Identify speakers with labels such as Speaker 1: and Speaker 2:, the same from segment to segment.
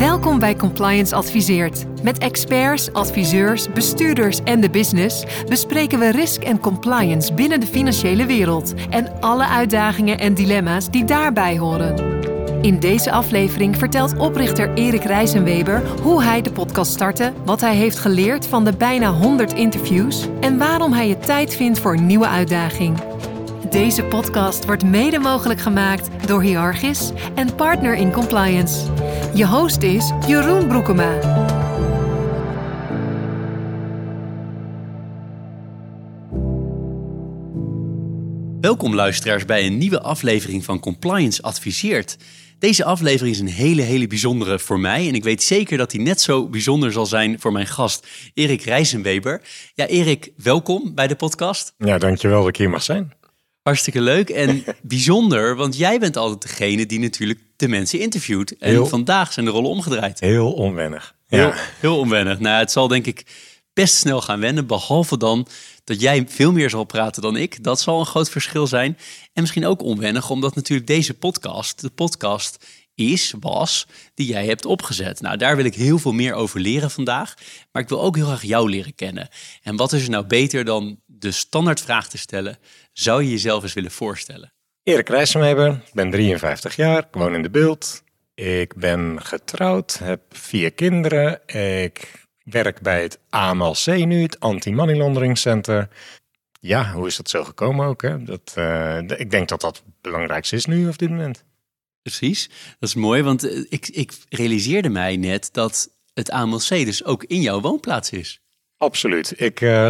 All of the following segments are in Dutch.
Speaker 1: Welkom bij Compliance Adviseert. Met experts, adviseurs, bestuurders en de business bespreken we risk en compliance binnen de financiële wereld en alle uitdagingen en dilemma's die daarbij horen. In deze aflevering vertelt oprichter Erik Rijzenweber hoe hij de podcast startte, wat hij heeft geleerd van de bijna 100 interviews en waarom hij het tijd vindt voor een nieuwe uitdaging. Deze podcast wordt mede mogelijk gemaakt door Hiargis en Partner in Compliance. Je host is Jeroen Broekema.
Speaker 2: Welkom luisteraars bij een nieuwe aflevering van Compliance Adviseert. Deze aflevering is een hele, hele bijzondere voor mij. En ik weet zeker dat die net zo bijzonder zal zijn voor mijn gast, Erik Rijzenweber. Ja, Erik, welkom bij de podcast.
Speaker 3: Ja, dankjewel dat ik hier mag zijn.
Speaker 2: Hartstikke leuk en bijzonder, want jij bent altijd degene die natuurlijk de mensen interviewt. En
Speaker 3: Heel-
Speaker 2: vandaag zijn de rollen omgedraaid.
Speaker 3: Heel onwennig.
Speaker 2: Heel, heel onwennig. Nou, het zal denk ik best snel gaan wennen, behalve dan dat jij veel meer zal praten dan ik. Dat zal een groot verschil zijn. En misschien ook onwennig, omdat natuurlijk deze podcast, de podcast is, was, die jij hebt opgezet. Nou, daar wil ik heel veel meer over leren vandaag. Maar ik wil ook heel graag jou leren kennen. En wat is er nou beter dan de standaardvraag te stellen? Zou je jezelf eens willen voorstellen?
Speaker 3: Erik Rijsselmeber, ik ben 53 jaar, ik woon in de beeld. Ik ben getrouwd, heb vier kinderen. Ik werk bij het AMLC nu, het Anti-Money Laundering Center. Ja, hoe is dat zo gekomen ook? Hè? Dat, eh, ik denk dat dat het belangrijkste is nu op dit moment.
Speaker 2: Precies, dat is mooi, want eh, ik, ik realiseerde mij net dat het AMLC dus ook in jouw woonplaats is.
Speaker 3: Absoluut. Ik eh,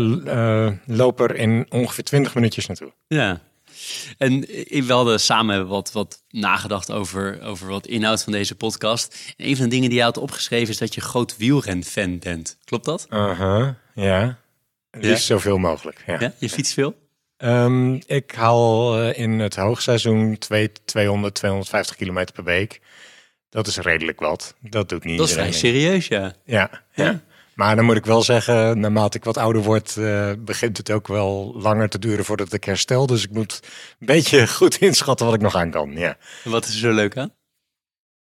Speaker 3: eh, loop er in ongeveer 20 minuutjes naartoe.
Speaker 2: Ja. En eh, we hadden samen wat, wat nagedacht over, over wat inhoud van deze podcast. En een van de dingen die je had opgeschreven is dat je groot wielrenfan bent. Klopt dat?
Speaker 3: Aha, ja.
Speaker 2: Ja?
Speaker 3: is zoveel mogelijk. Ja.
Speaker 2: Ja? Je fietst veel?
Speaker 3: Ehm, ik haal in het hoogseizoen twee- 200, 250 kilometer per week. Dat is redelijk wat. Dat doet niet
Speaker 2: Dat is vrij serieus, ja.
Speaker 3: Ja, ja.
Speaker 2: Ja?
Speaker 3: Maar dan moet ik wel zeggen, naarmate ik wat ouder word, eh, begint het ook wel langer te duren voordat ik herstel. Dus ik moet een beetje goed inschatten wat ik nog aan kan. Ja.
Speaker 2: Wat is er zo leuk aan?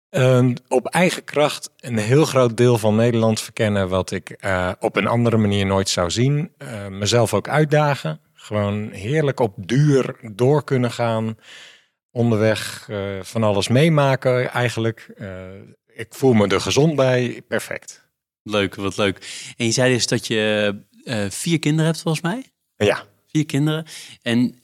Speaker 3: Ehm, op eigen kracht een heel groot deel van Nederland verkennen wat ik eh, op een andere manier nooit zou zien. Eh, mezelf ook uitdagen. Gewoon heerlijk op duur door kunnen gaan. Onderweg van alles meemaken eigenlijk. Ik voel me er gezond bij. Perfect.
Speaker 2: Leuk, wat leuk. En je zei dus dat je eh, vier kinderen hebt volgens mij?
Speaker 3: Ja,
Speaker 2: Vier kinderen. En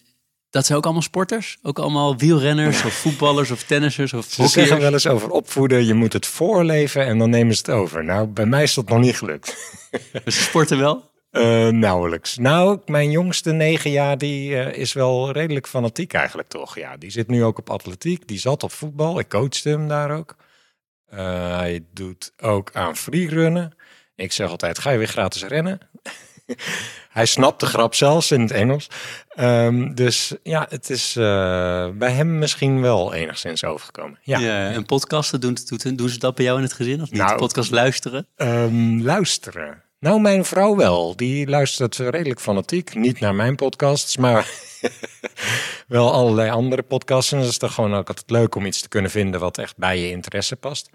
Speaker 2: dat zijn ook allemaal sporters? Ook allemaal wielrenners of voetballers of tennissers of
Speaker 3: ze zeggen wel eens over opvoeden. Je moet het voorleven en dan nemen ze het over. Nou, bij mij is dat nog niet gelukt.
Speaker 2: Dus ze sporten wel?
Speaker 3: Eh, nauwelijks. Nou, mijn jongste negen jaar, die eh, is wel redelijk fanatiek eigenlijk toch. Ja, die zit nu ook op atletiek. Die zat op voetbal. Ik coachte hem daar ook. Hij doet ook aan freerunnen. Ik zeg altijd, ga je weer gratis rennen? hij snapt de grap zelfs in het Engels. Ehm, dus ja, het is eh, bij hem misschien wel enigszins overgekomen. Ja.
Speaker 2: Ja. en podcasten, doen, doen, doen ze dat bij jou in het gezin of niet?
Speaker 3: Nou,
Speaker 2: Podcast luisteren?
Speaker 3: Ehm, luisteren. Nou, mijn vrouw wel. Die luistert redelijk fanatiek. Niet naar mijn podcasts, maar wel allerlei andere podcasts. En dat is toch gewoon ook altijd leuk om iets te kunnen vinden wat echt bij je interesse past.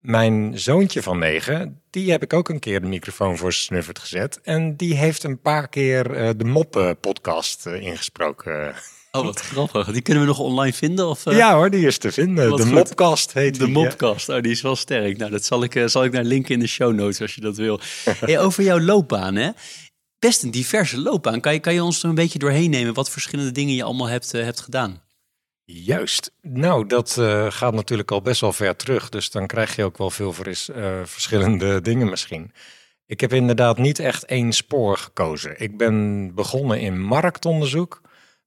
Speaker 3: Mijn zoontje van negen, die heb ik ook een keer de microfoon voor snuffert gezet. En die heeft een paar keer eh, de Moppen-podcast eh, ingesproken.
Speaker 2: Oh, wat grappig. Die kunnen we nog online vinden? Of, eh,
Speaker 3: ja hoor, die is te vinden.
Speaker 2: wat
Speaker 3: De
Speaker 2: goed.
Speaker 3: Mopcast heet
Speaker 2: De
Speaker 3: die.
Speaker 2: Mopcast, oh, die is wel sterk. Nou, dat zal ik, eh, zal ik naar linken in de show notes als je dat wil. hey, over jouw loopbaan, hè? Best een diverse loopbaan. Kan je, kan je ons er een beetje doorheen nemen wat verschillende dingen je allemaal hebt, eh, hebt gedaan?
Speaker 3: Juist. Nou, dat gaat natuurlijk al best wel ver terug. Dus dan krijg je ook wel veel verschillende dingen misschien. Ik heb inderdaad niet echt één spoor gekozen. Ik ben begonnen in marktonderzoek.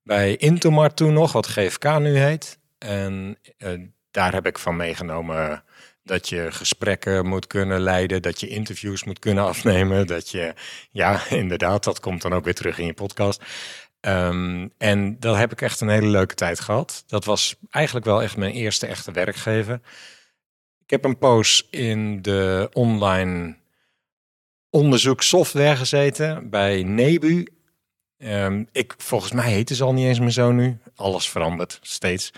Speaker 3: Bij Intomart toen nog, wat GFK nu heet. En eh, daar heb ik van meegenomen dat je gesprekken moet kunnen leiden, dat je interviews moet kunnen afnemen, dat je, ja, inderdaad, dat komt dan ook weer terug in je podcast. Ehm, en dat heb ik echt een hele leuke tijd gehad. Dat was eigenlijk wel echt mijn eerste echte werkgever. Ik heb een poos in de online onderzoekssoftware gezeten bij Nebu. Ehm, ik, volgens mij heette ze al niet eens meer zo nu. Alles verandert steeds.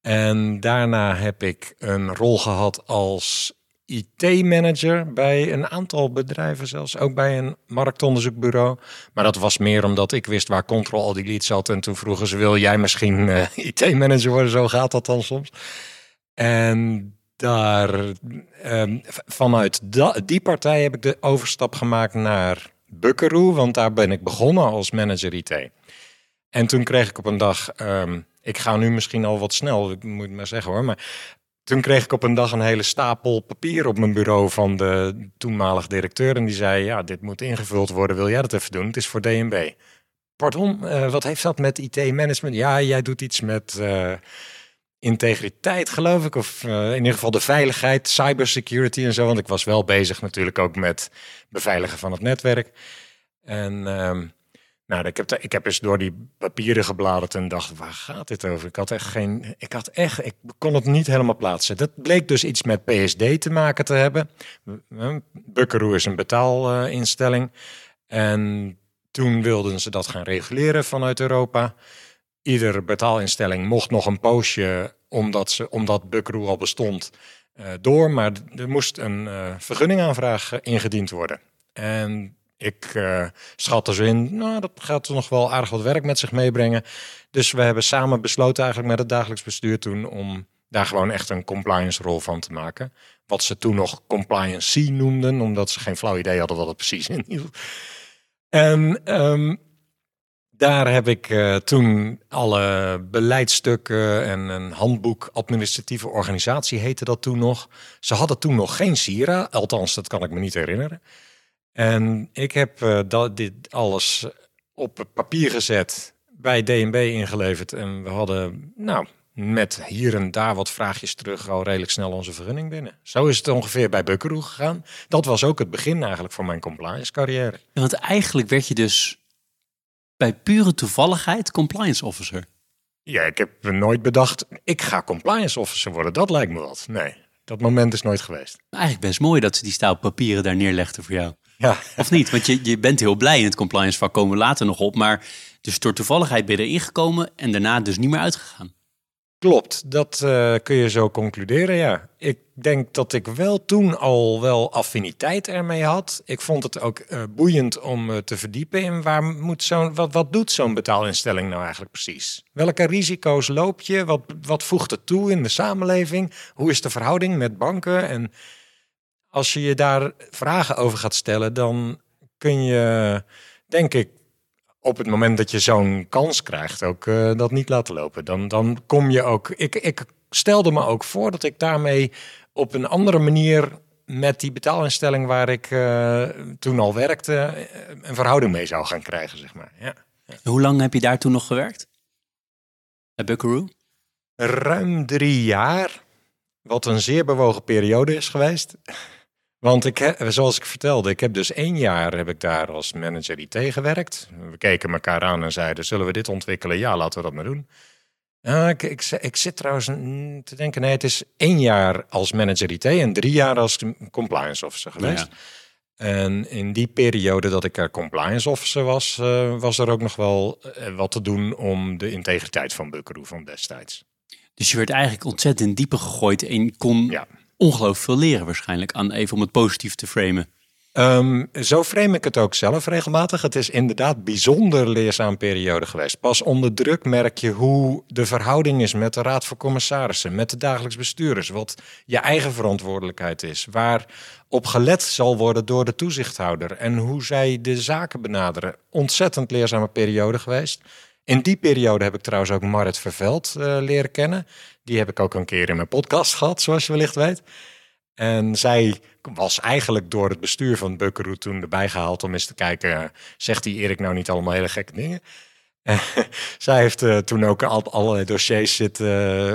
Speaker 3: En daarna heb ik een rol gehad als IT-manager bij een aantal bedrijven, zelfs ook bij een marktonderzoekbureau. Maar dat was meer omdat ik wist waar Control Delete zat. En toen vroegen ze, wil jij misschien uh, IT-manager worden? Zo gaat dat dan soms. En daar, um, vanuit die partij heb ik de overstap gemaakt naar Buckaroo, want daar ben ik begonnen als manager IT. En toen kreeg ik op een dag, um, ik ga nu misschien al wat snel, ik moet maar zeggen hoor, maar toen kreeg ik op een dag een hele stapel papier op mijn bureau van de toenmalige directeur. En die zei, ja, dit moet ingevuld worden, wil jij dat even doen? Het is voor DNB. Pardon, uh, wat heeft dat met IT-management? Ja, jij doet iets met... Uh, integriteit, geloof ik. Of uh, in ieder geval de veiligheid, cybersecurity en zo. Want ik was wel bezig natuurlijk ook met beveiligen van het netwerk. En um, nou, ik heb, ik heb eens door die papieren gebladerd en dacht, waar gaat dit over? Ik had echt geen, ik had echt, ik kon het niet helemaal plaatsen. Dat bleek dus iets met PSD te maken te hebben. Buckaroo is een betaalinstelling. En toen wilden ze dat gaan reguleren vanuit Europa. Iedere betaalinstelling mocht nog een poosje, omdat, ze, omdat Buckaroo al bestond, uh, door. Maar er moest een uh, vergunningaanvraag ingediend worden. En ik uh, schat er zo in, nou, dat gaat nog wel aardig wat werk met zich meebrengen. Dus we hebben samen besloten eigenlijk met het dagelijks bestuur toen om daar gewoon echt een compliance rol van te maken. Wat ze toen nog compliance noemden, omdat ze geen flauw idee hadden wat het precies inhield. En um, daar heb ik uh, toen alle beleidstukken en een handboek administratieve organisatie heette dat toen nog. Ze hadden toen nog geen Sira, althans dat kan ik me niet herinneren. En ik heb uh, dat, dit alles op papier gezet, bij DNB ingeleverd. En we hadden, nou, met hier en daar wat vraagjes terug al redelijk snel onze vergunning binnen. Zo is het ongeveer bij Buckaroo gegaan. Dat was ook het begin eigenlijk van mijn compliance carrière.
Speaker 2: Want eigenlijk werd je dus bij pure toevalligheid compliance officer.
Speaker 3: Ja, ik heb nooit bedacht, ik ga compliance officer worden. Dat lijkt me wat. Nee, dat moment is nooit geweest.
Speaker 2: Eigenlijk best mooi dat ze die stapel papieren daar neerlegden voor jou.
Speaker 3: Ja.
Speaker 2: Of niet? Want je, je bent heel blij in het compliance vak, komen we later nog op. Maar dus door toevalligheid ben je erin gekomen en daarna dus niet meer uitgegaan.
Speaker 3: Klopt, dat uh, kun je zo concluderen, ja. Ik denk dat ik wel toen al wel affiniteit ermee had. Ik vond het ook uh, boeiend om uh, te verdiepen in waar moet zo'n, wat, wat doet zo'n betaalinstelling nou eigenlijk precies? Welke risico's loop je? Wat, wat voegt het toe in de samenleving? Hoe is de verhouding met banken? En als je je daar vragen over gaat stellen, dan kun je, denk ik, op het moment dat je zo'n kans krijgt, ook uh, dat niet laten lopen. Dan, dan kom je ook. Ik, ik stelde me ook voor dat ik daarmee op een andere manier met die betaalinstelling waar ik uh, toen al werkte, een verhouding mee zou gaan krijgen, zeg maar. Ja.
Speaker 2: Hoe lang heb je daar toen nog gewerkt? Bij Buckaroo?
Speaker 3: Ruim drie jaar. Wat een zeer bewogen periode is geweest. Want ik zoals ik vertelde, ik heb dus één jaar heb ik daar als manager IT gewerkt. We keken elkaar aan en zeiden, zullen we dit ontwikkelen? Ja, laten we dat maar doen. Uh, ik, ik, ik, zit trouwens te denken, nee, het is één jaar als manager IT en drie jaar als compliance officer geweest. Ja. En in die periode dat ik er compliance officer was, uh, was er ook nog wel uh, wat te doen om de integriteit van Buckaroo van destijds.
Speaker 2: Dus je werd eigenlijk ontzettend diepe gegooid en kon ja ongelooflijk veel leren waarschijnlijk aan even om het positief te framen.
Speaker 3: Um, zo frame ik het ook zelf regelmatig. Het is inderdaad bijzonder leerzaam periode geweest. Pas onder druk merk je hoe de verhouding is met de Raad van Commissarissen, met de dagelijks bestuurders, wat je eigen verantwoordelijkheid is, waar op gelet zal worden door de toezichthouder en hoe zij de zaken benaderen. Ontzettend leerzame periode geweest. In die periode heb ik trouwens ook Marit Verveld uh, leren kennen. Die heb ik ook een keer in mijn podcast gehad, zoals je wellicht weet. En zij was eigenlijk door het bestuur van Buckaroo toen erbij gehaald om eens te kijken, zegt die Erik nou niet allemaal hele gekke dingen? zij heeft uh, toen ook al, allerlei dossiers zitten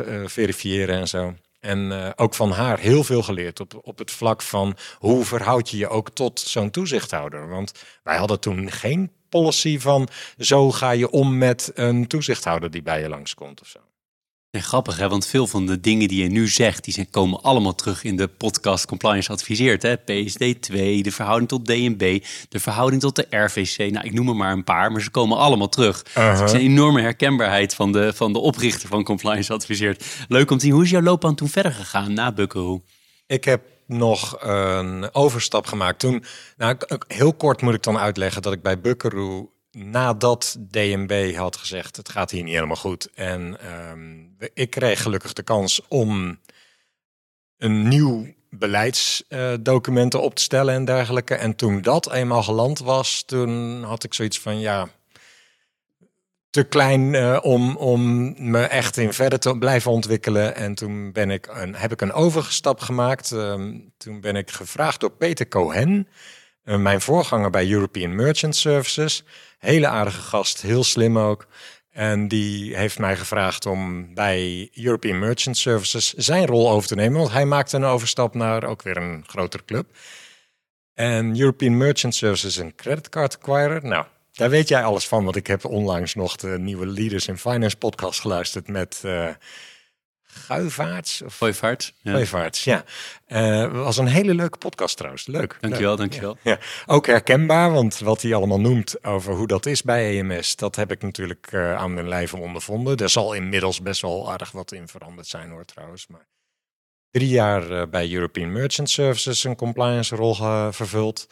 Speaker 3: uh, verifiëren en zo. En ook van haar heel veel geleerd op, op het vlak van hoe verhoud je je ook tot zo'n toezichthouder. Want wij hadden toen geen policy van zo ga je om met een toezichthouder die bij je langskomt of zo.
Speaker 2: Ja, grappig, hè? want veel van de dingen die je nu zegt, die zijn, komen allemaal terug in de podcast Compliance Adviseert. Hè? PSD2, de verhouding tot DNB, de verhouding tot de RVC. Nou, ik noem er maar een paar, maar ze komen allemaal terug. Uh -huh. Het is een enorme herkenbaarheid van de, van de oprichter van Compliance Adviseert. Leuk om te zien. Hoe is jouw loopbaan toen verder gegaan na Buckaroo?
Speaker 3: Ik heb nog een overstap gemaakt. Toen, nou, heel kort moet ik dan uitleggen dat ik bij Buckaroo nadat DNB had gezegd, het gaat hier niet helemaal goed. En ehm, ik kreeg gelukkig de kans om een nieuw beleidsdocumenten op te stellen en dergelijke. En toen dat eenmaal geland was, toen had ik zoiets van, ja, te klein uh, om, om me echt in verder te blijven ontwikkelen. En toen ben ik een, heb ik een overgestap gemaakt. Uh, toen ben ik gevraagd door Peter Cohen, uh, mijn voorganger bij European Merchant Services. Hele aardige gast, heel slim ook. En die heeft mij gevraagd om bij European Merchant Services zijn rol over te nemen. Want hij maakte een overstap naar ook weer een grotere club. En European Merchant Services een creditcard acquirer. Nou, daar weet jij alles van, want ik heb onlangs nog de nieuwe Leaders in Finance podcast geluisterd met uh, Guivaarts.
Speaker 2: Of.
Speaker 3: Ja. Uh, was een hele leuke podcast trouwens. Leuk.
Speaker 2: Dankjewel,
Speaker 3: leuk.
Speaker 2: dankjewel.
Speaker 3: Ja. Ook herkenbaar, want wat hij allemaal noemt over hoe dat is bij EMS, dat heb ik natuurlijk uh, aan mijn lijf ondervonden. Er zal inmiddels best wel aardig wat in veranderd zijn hoor trouwens. Maar drie jaar bij European Merchant Services een compliance rol vervuld.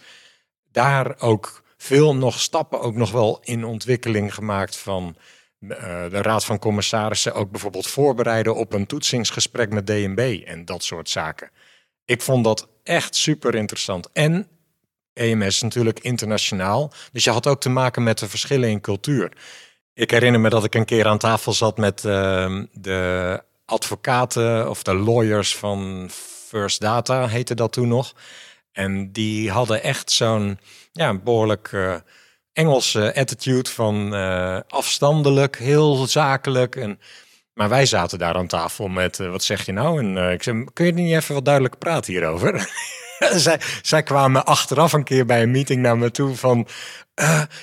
Speaker 3: Daar ook veel nog stappen ook nog wel in ontwikkeling gemaakt van uh, de Raad van Commissarissen ook bijvoorbeeld voorbereiden op een toetsingsgesprek met DNB en dat soort zaken. Ik vond dat echt super interessant. En EMS natuurlijk internationaal. Dus je had ook te maken met de verschillen in cultuur. Ik herinner me dat ik een keer aan tafel zat met uh, de advocaten of de lawyers van First Data, heette dat toen nog. En die hadden echt zo'n ja, behoorlijk uh, Engelse attitude van uh, afstandelijk, heel zakelijk. En, maar wij zaten daar aan tafel met, uh, wat zeg je nou? En ik zei, kun je niet even wat duidelijk praten hierover? zij, zij kwamen achteraf een keer bij een meeting naar me toe van...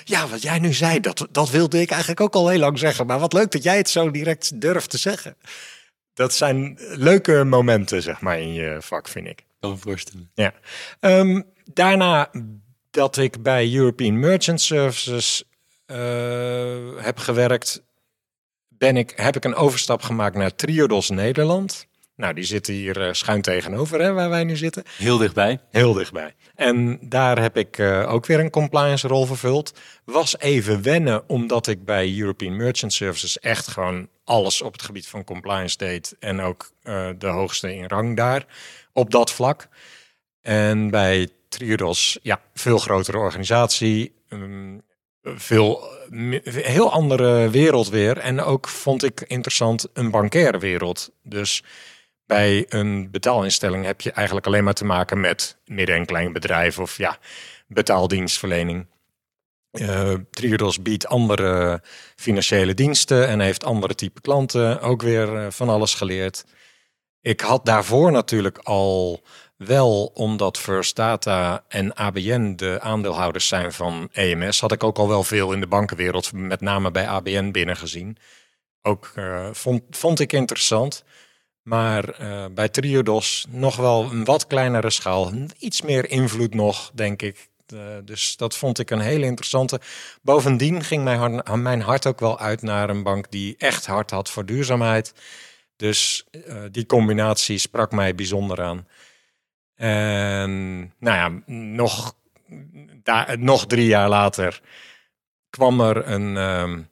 Speaker 3: ja, wat jij nu zei, dat, dat wilde ik eigenlijk ook al heel lang zeggen. Maar wat leuk dat jij het zo direct durft te zeggen. Dat zijn leuke momenten, zeg maar, in je vak, vind ik.
Speaker 2: Kan me voorstellen.
Speaker 3: Ja. Um, daarna dat ik bij European Merchant Services uh, heb gewerkt, ben ik, heb ik een overstap gemaakt naar Triodos Nederland. Nou, die zitten hier uh, schuin tegenover, hè, waar wij nu zitten.
Speaker 2: Heel dichtbij.
Speaker 3: Heel dichtbij. En daar heb ik uh, ook weer een compliance rol vervuld. Was even wennen, omdat ik bij European Merchant Services echt gewoon alles op het gebied van compliance deed. En ook uh, de hoogste in rang daar op dat vlak. En bij Triodos, ja, veel grotere organisatie. Um, veel, heel andere wereld weer. En ook vond ik interessant een bankaire wereld. Dus bij een betaalinstelling heb je eigenlijk alleen maar te maken met midden- en klein bedrijf of ja, betaaldienstverlening. Uh, Triodos biedt andere financiële diensten en heeft andere type klanten. Ook weer uh, van alles geleerd. Ik had daarvoor natuurlijk al wel, omdat First Data en ABN de aandeelhouders zijn van EMS, had ik ook al wel veel in de bankenwereld, met name bij ABN binnengezien. Ook uh, vond, vond ik interessant. Maar uh, bij Triodos nog wel een wat kleinere schaal. Iets meer invloed nog, denk ik. Uh, dus dat vond ik een hele interessante. Bovendien ging mijn mijn hart ook wel uit naar een bank die echt hard had voor duurzaamheid. Dus uh, die combinatie sprak mij bijzonder aan. En nou ja, nog, daar, nog drie jaar later kwam er een um,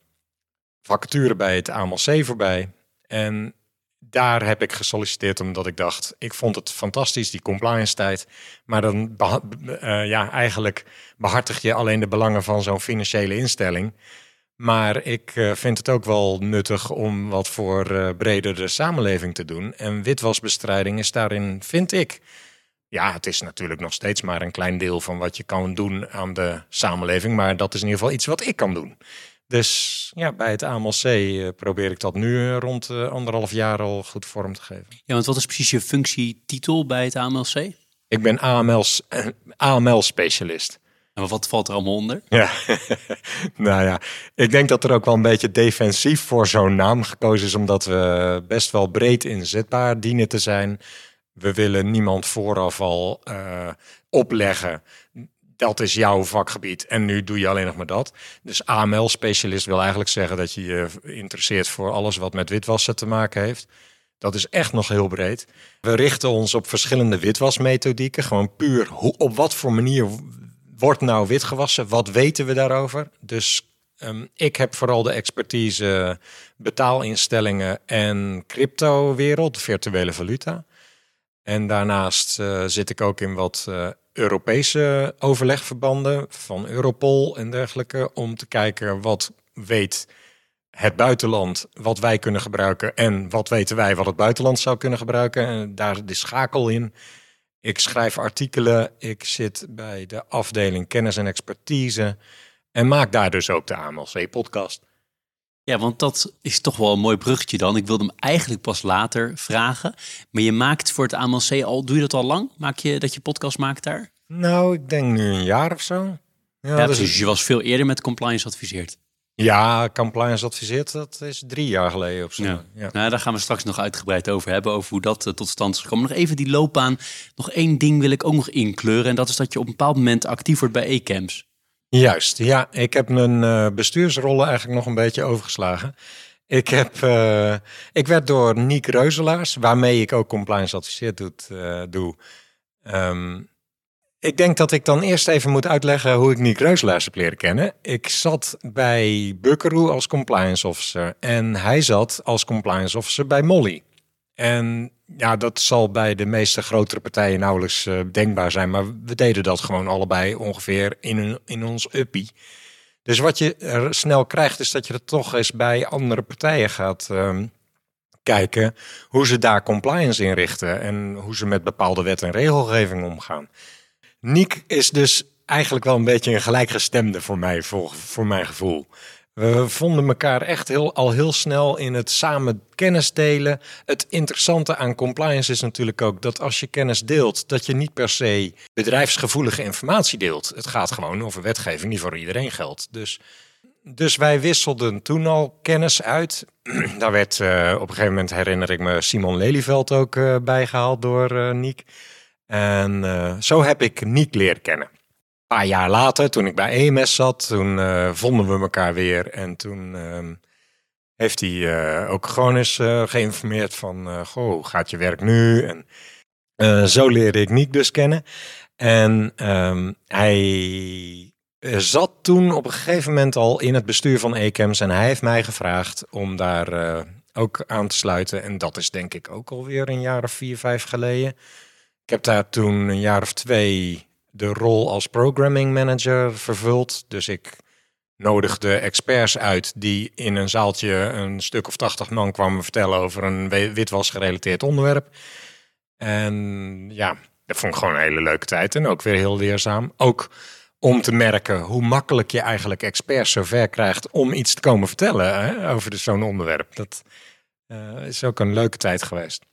Speaker 3: vacature bij het AMLC voorbij. En daar heb ik gesolliciteerd omdat ik dacht, ik vond het fantastisch, die compliance tijd. Maar dan uh, ja, eigenlijk behartig je alleen de belangen van zo'n financiële instelling. Maar ik uh, vind het ook wel nuttig om wat voor uh, breder de samenleving te doen. En witwasbestrijding is daarin, vind ik. Ja, het is natuurlijk nog steeds maar een klein deel van wat je kan doen aan de samenleving. Maar dat is in ieder geval iets wat ik kan doen. Dus ja, bij het AMLC uh, probeer ik dat nu rond anderhalf jaar al goed vorm te geven.
Speaker 2: Ja, want wat is precies je functietitel bij het AMLC?
Speaker 3: Ik ben AML-specialist.
Speaker 2: En wat valt er allemaal onder?
Speaker 3: Ja, nou ja, ik denk dat er ook wel een beetje defensief voor zo'n naam gekozen is, omdat we best wel breed inzetbaar dienen te zijn. We willen niemand vooraf al uh, opleggen dat is jouw vakgebied en nu doe je alleen nog maar dat. Dus AML-specialist wil eigenlijk zeggen dat je je interesseert voor alles wat met witwassen te maken heeft. Dat is echt nog heel breed. We richten ons op verschillende witwasmethodieken. Gewoon puur op wat voor manier wordt nou witgewassen? Wat weten we daarover? Dus ehm, ik heb vooral de expertise betaalinstellingen en crypto-wereld, virtuele valuta. En daarnaast uh, zit ik ook in wat uh, Europese overlegverbanden van Europol en dergelijke. Om te kijken wat weet het buitenland wat wij kunnen gebruiken en wat weten wij wat het buitenland zou kunnen gebruiken. En daar de schakel in. Ik schrijf artikelen, ik zit bij de afdeling kennis en expertise en maak daar dus ook de AMLC-podcast.
Speaker 2: Ja, want dat is toch wel een mooi bruggetje dan. Ik wilde hem eigenlijk pas later vragen. Maar je maakt voor het AMLC al, doe je dat al lang? Maak je dat je podcast maakt daar?
Speaker 3: Nou, ik denk nu een jaar of zo.
Speaker 2: Ja, dus je was veel eerder met compliance adviseerd.
Speaker 3: Ja, compliance adviseert, dat is drie jaar geleden of zo. Ja.
Speaker 2: Nou, daar gaan we straks nog uitgebreid over hebben, over hoe dat eh, tot stand is gekomen. Nog even die loopbaan. Nog één ding wil ik ook nog inkleuren. En dat is dat je op een bepaald moment actief wordt bij E-camps.
Speaker 3: Juist, ja. Ik heb mijn uh, bestuursrollen eigenlijk nog een beetje overgeslagen. Ik, heb, uh, ik werd door Niek Reuzelaars, waarmee ik ook compliance adviseert doet, doe, um, ik denk dat ik dan eerst even moet uitleggen hoe ik Nick Reuselaars heb leren kennen. Ik zat bij Buckaroo als compliance officer en hij zat als compliance officer bij Molly. En ja, dat zal bij de meeste grotere partijen nauwelijks uh, denkbaar zijn, maar we deden dat gewoon allebei ongeveer in, in ons uppie. Dus wat je snel krijgt, is dat je er toch eens bij andere partijen gaat uh, kijken hoe ze daar compliance inrichten en hoe ze met bepaalde wet en regelgeving omgaan. Niek is dus eigenlijk wel een beetje een gelijkgestemde voor mij, voor, voor mijn gevoel. We vonden elkaar echt heel, al heel snel in het samen kennis delen. Het interessante aan compliance is natuurlijk ook dat als je kennis deelt, dat je niet per se bedrijfsgevoelige informatie deelt. Het gaat gewoon over wetgeving die voor iedereen geldt. Dus, dus wij wisselden toen al kennis uit. Daar werd uh, op een gegeven moment, herinner ik me, Simon Lelyveld ook uh, bijgehaald door uh, Niek. En uh, zo heb ik Niek leren kennen. Een paar jaar later, toen ik bij EMS zat, toen uh, vonden we elkaar weer. En toen uh, heeft hij uh, ook gewoon eens geïnformeerd van, goh, gaat je werk nu? En zo leerde ik Niek dus kennen. En ehm, hij zat toen op een gegeven moment al in het bestuur van ECAMS. En hij heeft mij gevraagd om daar ook aan te sluiten. En dat is denk ik ook alweer een jaar of vier, vijf geleden. Ik heb daar toen een jaar of twee de rol als programming manager vervuld. Dus ik nodigde experts uit die in een zaaltje een stuk of tachtig man kwamen vertellen over een witwasgerelateerd onderwerp. En ja, dat vond ik gewoon een hele leuke tijd en ook weer heel leerzaam. Ook om te merken hoe makkelijk je eigenlijk experts zover krijgt om iets te komen vertellen hè, over zo'n onderwerp. Dat uh, is ook een leuke tijd geweest.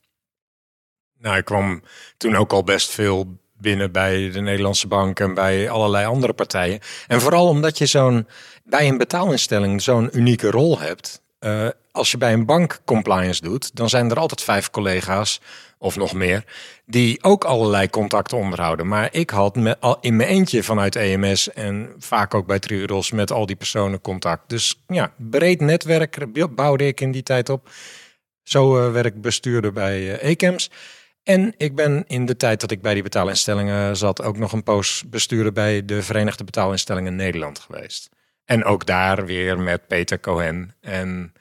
Speaker 3: Nou, ik kwam toen ook al best veel binnen bij de Nederlandse Bank en bij allerlei andere partijen. En vooral omdat je zo'n bij een betaalinstelling zo'n unieke rol hebt. Uh, als je bij een bank compliance doet, dan zijn er altijd vijf collega's of nog meer die ook allerlei contacten onderhouden. Maar ik had al in mijn eentje vanuit EMS en vaak ook bij Triodos met al die personen contact. Dus ja, breed netwerk bouwde ik in die tijd op. Zo uh, werd ik bestuurder bij uh, ECAMS. En ik ben in de tijd dat ik bij die betaalinstellingen zat ook nog een poos bestuurder bij de Verenigde Betaalinstellingen Nederland geweest. En ook daar weer met Peter Cohen. En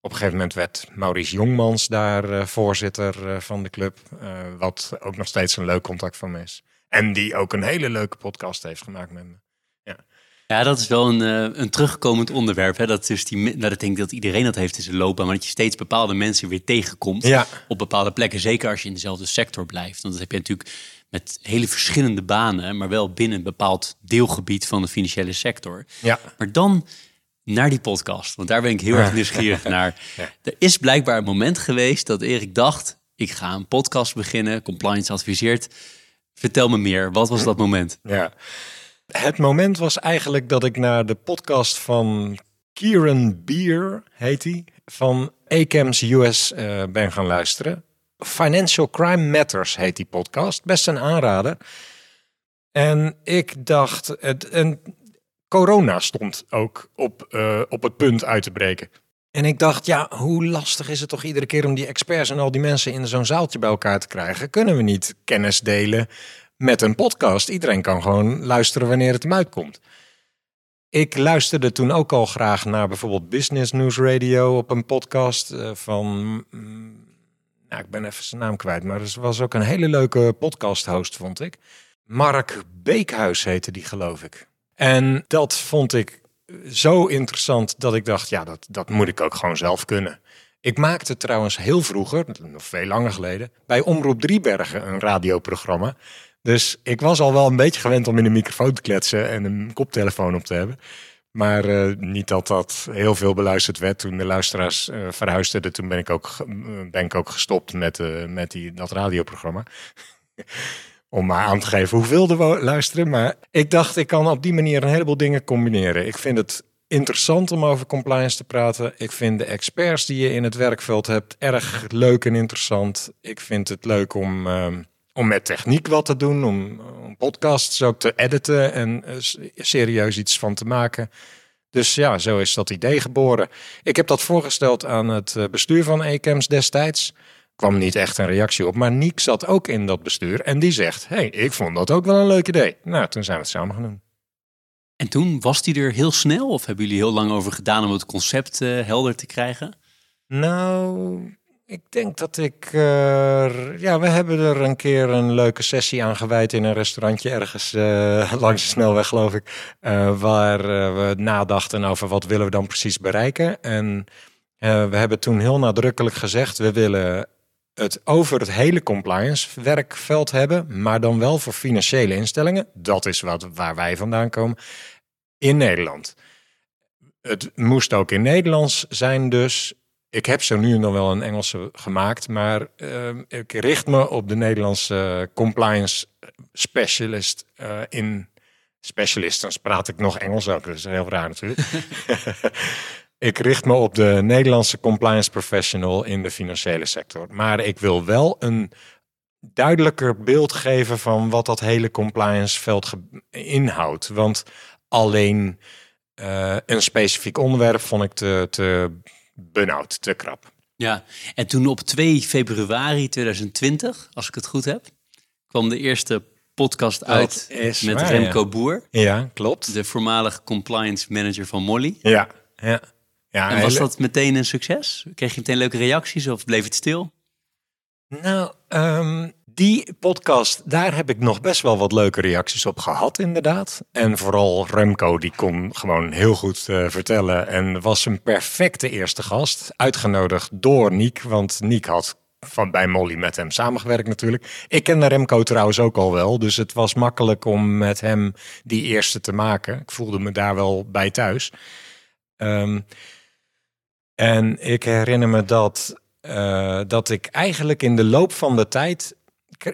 Speaker 3: op een gegeven moment werd Maurice Jongmans daar uh, voorzitter uh, van de club. Uh, wat ook nog steeds een leuk contact van me is. En die ook een hele leuke podcast heeft gemaakt met me.
Speaker 2: Ja, dat is wel een, uh, een terugkomend onderwerp. Hè? Dat, is die, nou, dat denk ik dat iedereen dat heeft in zijn loopbaan. Maar dat je steeds bepaalde mensen weer tegenkomt ja. op bepaalde plekken. Zeker als je in dezelfde sector blijft. Want dat heb je natuurlijk met hele verschillende banen. Maar wel binnen een bepaald deelgebied van de financiële sector.
Speaker 3: Ja.
Speaker 2: Maar dan naar die podcast. Want daar ben ik heel erg nieuwsgierig naar. Er is blijkbaar een moment geweest dat Erik dacht... ik ga een podcast beginnen, compliance adviseert. Vertel me meer, wat was dat moment?
Speaker 3: Ja, het moment was eigenlijk dat ik naar de podcast van Kieran Beer, heet hij, van ACAMS US uh, ben gaan luisteren. Financial Crime Matters heet die podcast. Best een aanrader. En ik dacht, het, en corona stond ook op, uh, op het punt uit te breken. En ik dacht, ja, hoe lastig is het toch iedere keer om die experts en al die mensen in zo'n zaaltje bij elkaar te krijgen? Kunnen we niet kennis delen met een podcast? Iedereen kan gewoon luisteren wanneer het hem uitkomt. Ik luisterde toen ook al graag naar bijvoorbeeld Business News Radio op een podcast eh, van. mm, nou, ik ben even zijn naam kwijt, maar het was ook een hele leuke podcast-host, vond ik. Mark Beekhuis heette die, geloof ik. En dat vond ik zo interessant dat ik dacht, ja, dat, dat moet ik ook gewoon zelf kunnen. Ik maakte trouwens heel vroeger, nog veel langer geleden, bij Omroep Driebergen een radioprogramma. Dus ik was al wel een beetje gewend om in een microfoon te kletsen en een koptelefoon op te hebben. Maar eh, niet dat dat heel veel beluisterd werd toen de luisteraars eh, verhuisden. Toen ben ik ook, eh, ben ik ook gestopt met, met die, dat radioprogramma. Om maar aan te geven hoeveel er luisteren. Maar ik dacht, ik kan op die manier een heleboel dingen combineren. Ik vind het interessant om over compliance te praten. Ik vind de experts die je in het werkveld hebt erg leuk en interessant. Ik vind het leuk om, ehm, om met techniek wat te doen. Om, om podcasts ook te editen en eh, serieus iets van te maken. Dus ja, zo is dat idee geboren. Ik heb dat voorgesteld aan het eh, bestuur van ECAMS destijds. Kwam niet echt een reactie op, maar Niek zat ook in dat bestuur. En die zegt, hey, ik vond dat ook wel een leuk idee. Nou, toen zijn we het samen gaan doen.
Speaker 2: En toen was die er heel snel? Of hebben jullie heel lang over gedaan om het concept eh, helder te krijgen?
Speaker 3: Nou, ik denk dat ik. eh, ja, we hebben er een keer een leuke sessie aan gewijd in een restaurantje ergens eh, langs de snelweg, geloof ik. eh, waar we nadachten over wat willen we dan precies bereiken. En we hebben toen heel nadrukkelijk gezegd: we willen het over het hele compliance werkveld hebben, maar dan wel voor financiële instellingen. Dat is wat, waar wij vandaan komen. In Nederland. Het moest ook in Nederlands zijn, dus ik heb zo nu en dan wel een Engelse gemaakt, maar eh, ik richt me op de Nederlandse compliance specialist eh, in specialist. Dan praat ik nog Engels ook, dat is heel raar natuurlijk. ik richt me op de Nederlandse compliance professional in de financiële sector. Maar ik wil wel een duidelijker beeld geven van wat dat hele compliance veld inhoudt. Want alleen eh, een specifiek onderwerp vond ik te, te benauwd, te krap.
Speaker 2: Ja, en toen op 2 februari 2020, als ik het goed heb, kwam de eerste podcast uit
Speaker 3: is
Speaker 2: met
Speaker 3: waar,
Speaker 2: Remco Boer,
Speaker 3: Ja, klopt.
Speaker 2: de voormalig compliance manager van Molly.
Speaker 3: Ja, ja. ja
Speaker 2: En was dat meteen een succes? Kreeg je meteen leuke reacties of bleef het stil?
Speaker 3: Nou, ehm, die podcast, daar heb ik nog best wel wat leuke reacties op gehad, inderdaad. En vooral Remco, die kon gewoon heel goed eh, vertellen en was een perfecte eerste gast. Uitgenodigd door Niek, want Niek had van bij Molly met hem samengewerkt natuurlijk. Ik kende Remco trouwens ook al wel, dus het was makkelijk om met hem die eerste te maken. Ik voelde me daar wel bij thuis. Ehm, en ik herinner me dat, eh, dat ik eigenlijk in de loop van de tijd.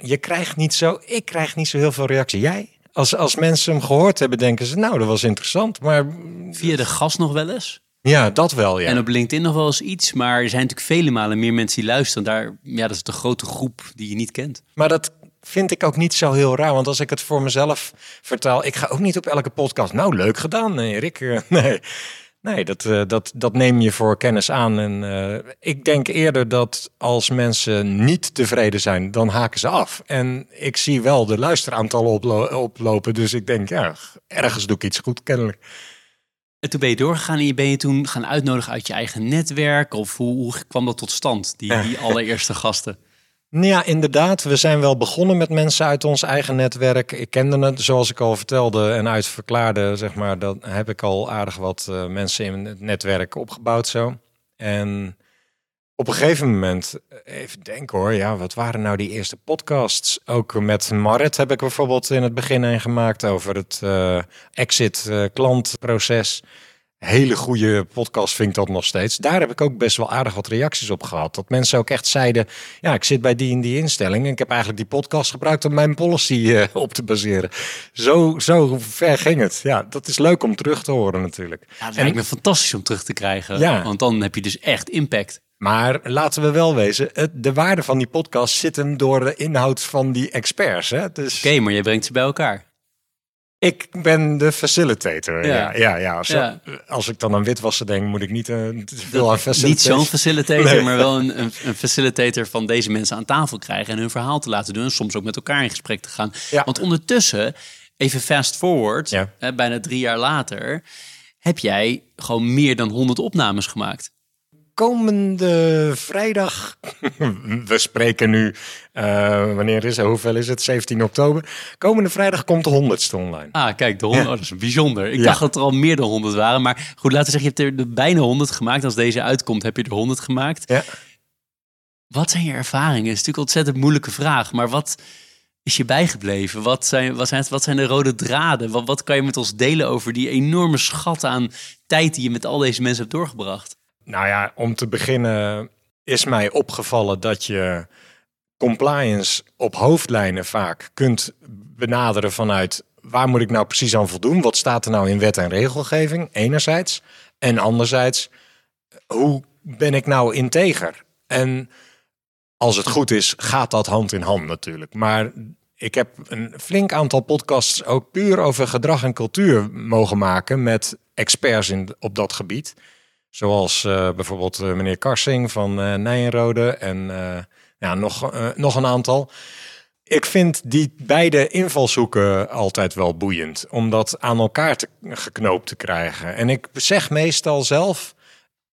Speaker 3: Je krijgt niet zo. Ik krijg niet zo heel veel reactie. Jij? Als, als mensen hem gehoord hebben, denken ze, nou, dat was interessant. Maar
Speaker 2: Via de gast nog wel eens?
Speaker 3: ja, dat wel, ja.
Speaker 2: En op LinkedIn nog wel eens iets, maar er zijn natuurlijk vele malen meer mensen die luisteren. Daar, ja, dat is de grote groep die je niet kent.
Speaker 3: Maar dat vind ik ook niet zo heel raar. Want als ik het voor mezelf vertaal, ik ga ook niet op elke podcast. Nou, leuk gedaan, Erik. Eh, Nee, nee dat, eh, dat, dat neem je voor kennis aan. En eh, ik denk eerder dat als mensen niet tevreden zijn, dan haken ze af. En ik zie wel de luisteraantallen oplo- oplopen. Dus ik denk, ja, ergens doe ik iets goed, kennelijk.
Speaker 2: En toen ben je doorgegaan en je ben je toen gaan uitnodigen uit je eigen netwerk? Of hoe, hoe kwam dat tot stand, die, die allereerste gasten?
Speaker 3: Nou Ja, inderdaad. We zijn wel begonnen met mensen uit ons eigen netwerk. Ik kende het, zoals ik al vertelde en uitverklaarde, zeg maar, dan heb ik al aardig wat eh, mensen in het netwerk opgebouwd zo. En op een gegeven moment, eh, even denken hoor, ja, wat waren nou die eerste podcasts? Ook met Marit heb ik bijvoorbeeld in het begin een gemaakt over het eh, exit eh, klantproces. Hele goede podcast vind ik dat nog steeds. Daar heb ik ook best wel aardig wat reacties op gehad. Dat mensen ook echt zeiden, ja, ik zit bij die en die instelling. En ik heb eigenlijk die podcast gebruikt om mijn policy eh, op te baseren. Zo, zo ver ging het. Ja, dat is leuk om terug te horen natuurlijk.
Speaker 2: Ja, dat
Speaker 3: En-
Speaker 2: lijkt me fantastisch om terug te krijgen.
Speaker 3: Ja.
Speaker 2: Want dan heb je dus echt impact.
Speaker 3: Maar laten we wel wezen, het, de waarde van die podcast zit hem door de inhoud van die experts. Hè? Dus,
Speaker 2: Oké, maar je brengt ze bij elkaar.
Speaker 3: Ik ben de facilitator. Ja,
Speaker 2: Ja.
Speaker 3: ja, ja. Zo-
Speaker 2: Ja.
Speaker 3: Als ik dan aan witwassen denk, moet ik niet te veel aan
Speaker 2: Niet
Speaker 3: facilitator.
Speaker 2: zo'n facilitator,
Speaker 3: Nee.
Speaker 2: maar wel een, een, een facilitator van deze mensen aan tafel krijgen en hun verhaal te laten doen. En soms ook met elkaar in gesprek te gaan.
Speaker 3: Ja.
Speaker 2: Want ondertussen, even fast forward, hè, bijna drie jaar later, heb jij gewoon meer dan 100 opnames gemaakt.
Speaker 3: Komende vrijdag, we spreken nu, eh, wanneer is het, hoeveel is het, 17 oktober. Komende vrijdag komt de honderdste online.
Speaker 2: Ah, kijk, de 100,
Speaker 3: Ja.
Speaker 2: oh, dat is bijzonder. Ik
Speaker 3: Ja.
Speaker 2: dacht dat er al meer dan 100 waren. Maar goed, laten we zeggen, je hebt er bijna 100 gemaakt. Als deze uitkomt, heb je er 100 gemaakt.
Speaker 3: Ja.
Speaker 2: Wat zijn je ervaringen? Het is natuurlijk een ontzettend moeilijke vraag. Maar wat is je bijgebleven? Wat zijn, wat zijn, wat zijn de rode draden? Wat, wat kan je met ons delen over die enorme schat aan tijd die je met al deze mensen hebt doorgebracht?
Speaker 3: Nou ja, om te beginnen is mij opgevallen dat je compliance op hoofdlijnen vaak kunt benaderen vanuit waar moet ik nou precies aan voldoen? Wat staat er nou in wet en regelgeving? Enerzijds. En anderzijds, hoe ben ik nou integer? En als het goed is, gaat dat hand in hand natuurlijk. Maar ik heb een flink aantal podcasts ook puur over gedrag en cultuur mogen maken met experts in, op dat gebied. Zoals eh, bijvoorbeeld eh, meneer Karsing van eh Nijenrode en ja, nog, nog een aantal. Ik vind die beide invalshoeken altijd wel boeiend, om dat aan elkaar te, geknoopt te krijgen. En ik zeg meestal zelf,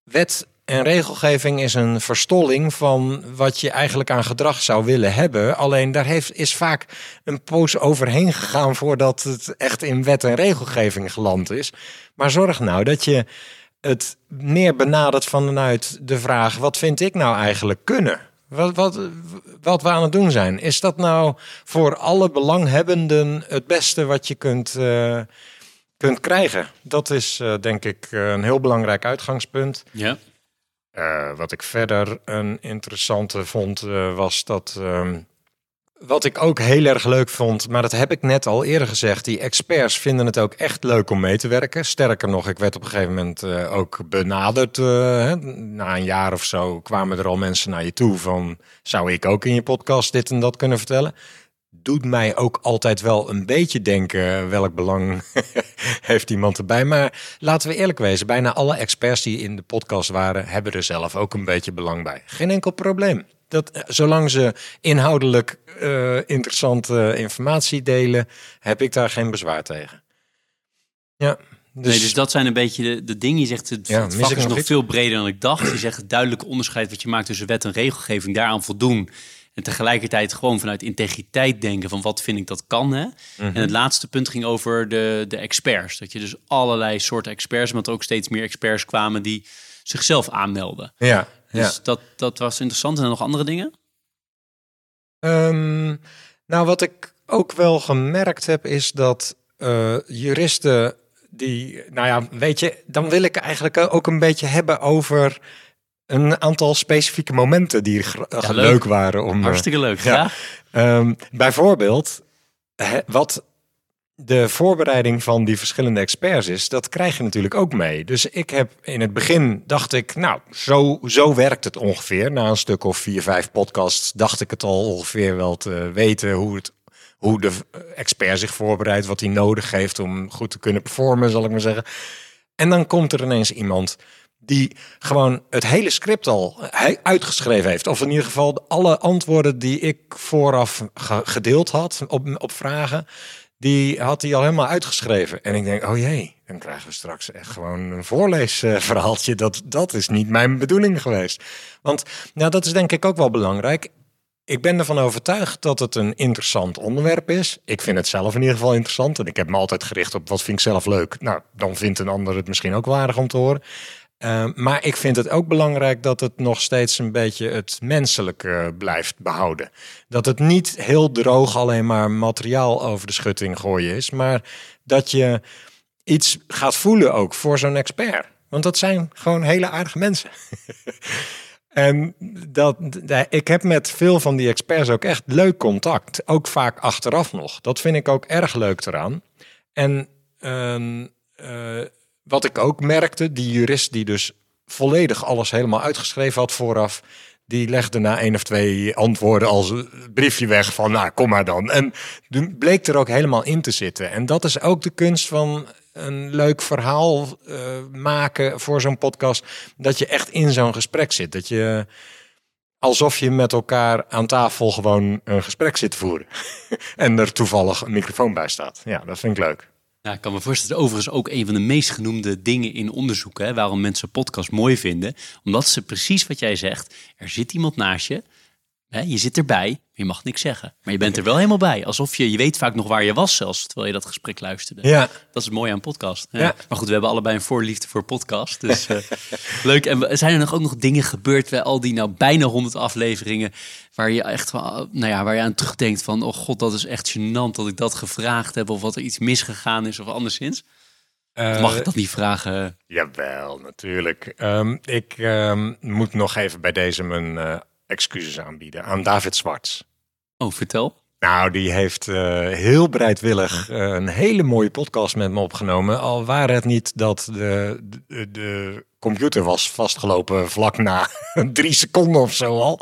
Speaker 3: wet en regelgeving is een verstolling van wat je eigenlijk aan gedrag zou willen hebben. Alleen daar heeft, is vaak een poos overheen gegaan voordat het echt in wet en regelgeving geland is. Maar zorg nou dat je het meer benadert vanuit de vraag: wat vind ik nou eigenlijk kunnen? Wat, wat, wat we aan het doen zijn. Is dat nou voor alle belanghebbenden het beste wat je kunt, eh, kunt krijgen? Dat is eh, denk ik eh, een heel belangrijk uitgangspunt.
Speaker 2: Ja.
Speaker 3: Wat ik verder een interessante vond, was dat. ehm, wat ik ook heel erg leuk vond, maar dat heb ik net al eerder gezegd. Die experts vinden het ook echt leuk om mee te werken. Sterker nog, ik werd op een gegeven moment eh, ook benaderd. eh, na een jaar of zo kwamen er al mensen naar je toe van... zou ik ook in je podcast dit en dat kunnen vertellen? Doet mij ook altijd wel een beetje denken welk belang heeft iemand erbij. Maar laten we eerlijk wezen, bijna alle experts die in de podcast waren... hebben er zelf ook een beetje belang bij. Geen enkel probleem. Dat, eh, zolang ze inhoudelijk eh, interessante informatie delen, heb ik daar geen bezwaar tegen. Ja, dus,
Speaker 2: nee, dus dat zijn een beetje de, de dingen. Je zegt, het,
Speaker 3: Ja,
Speaker 2: het
Speaker 3: mis
Speaker 2: vak is
Speaker 3: nog
Speaker 2: nog veel breder dan ik dacht. Je zegt het duidelijke onderscheid wat je maakt tussen wet en regelgeving, daaraan voldoen. En tegelijkertijd gewoon vanuit integriteit denken van wat vind ik dat kan. Hè?
Speaker 3: Mhm.
Speaker 2: En het laatste punt ging over de, de experts. Dat je dus allerlei soorten experts, maar er ook steeds meer experts kwamen die zichzelf aanmelden.
Speaker 3: ja, ja.
Speaker 2: Dus dat, dat was interessant. En dan nog andere dingen?
Speaker 3: Ehm, nou, wat ik ook wel gemerkt heb, is dat eh, juristen die, nou ja, weet je, dan wil ik eigenlijk ook een beetje hebben over een aantal specifieke momenten die
Speaker 2: leuk.
Speaker 3: leuk waren om. eh,
Speaker 2: Hartstikke leuk.
Speaker 3: ja.
Speaker 2: Ja.
Speaker 3: Ehm, bijvoorbeeld, wat de voorbereiding van die verschillende experts is, dat krijg je natuurlijk ook mee. Dus ik heb in het begin dacht ik, nou, zo, zo werkt het ongeveer. Na een stuk of vier, vijf podcasts dacht ik het al ongeveer wel te weten hoe het hoe de expert zich voorbereidt, wat hij nodig heeft om goed te kunnen performen, zal ik maar zeggen. En dan komt er ineens iemand die gewoon het hele script al uitgeschreven heeft. Of in ieder geval alle antwoorden die ik vooraf ge- gedeeld had op, op vragen, die had hij al helemaal uitgeschreven. En ik denk, oh jee, dan krijgen we straks echt gewoon een voorleesverhaaltje. Dat, dat is niet mijn bedoeling geweest. Want nou, dat is denk ik ook wel belangrijk. Ik ben ervan overtuigd dat het een interessant onderwerp is. Ik vind het zelf in ieder geval interessant. En ik heb me altijd gericht op wat vind ik zelf leuk. Nou, dan vindt een ander het misschien ook waardig om te horen. Uh, maar ik vind het ook belangrijk dat het nog steeds een beetje het menselijke blijft behouden. Dat het niet heel droog alleen maar materiaal over de schutting gooien is. Maar dat je iets gaat voelen ook voor zo'n expert. Want dat zijn gewoon hele aardige mensen. En dat, ik heb met veel van die experts ook echt leuk contact. Ook vaak achteraf nog. Dat vind ik ook erg leuk eraan. En uh, uh, wat ik ook merkte, die jurist die dus volledig alles helemaal uitgeschreven had vooraf, Die legde na één of twee antwoorden als briefje weg van, nou, kom maar dan. En bleek er ook helemaal in te zitten. En dat is ook de kunst van een leuk verhaal uh, maken voor zo'n podcast. Dat je echt in zo'n gesprek zit. Dat je alsof je met elkaar aan tafel gewoon een gesprek zit te voeren. en er toevallig een microfoon bij staat. Ja, dat vind ik leuk.
Speaker 2: Ja, ik kan me voorstellen, overigens ook een van de meest genoemde dingen in onderzoeken, hè, waarom mensen podcast mooi vinden. Omdat ze precies wat jij zegt, er zit iemand naast je, hè, je zit erbij, je mag niks zeggen. Maar je bent er wel helemaal bij. Alsof je, je weet vaak nog waar je was zelfs, terwijl je dat gesprek luisterde.
Speaker 3: Ja.
Speaker 2: Dat is mooi aan podcast. Ja. Maar goed, we hebben allebei een voorliefde voor podcast. Dus uh, leuk. En zijn er nog ook nog dingen gebeurd bij al die nou bijna honderd afleveringen... waar je echt nou ja, waar je aan terugdenkt van... oh god, dat is echt gênant dat ik dat gevraagd heb... of wat er iets misgegaan is of anderszins? Uh, mag ik dat niet vragen?
Speaker 3: Jawel, natuurlijk. Um, ik um, moet nog even bij deze mijn... Uh, excuses aanbieden aan David Zwarts.
Speaker 2: Oh, vertel.
Speaker 3: Nou, die heeft uh, heel bereidwillig uh, een hele mooie podcast met me opgenomen. Al waren het niet dat de, de, de computer was vastgelopen vlak na drie seconden of zo al.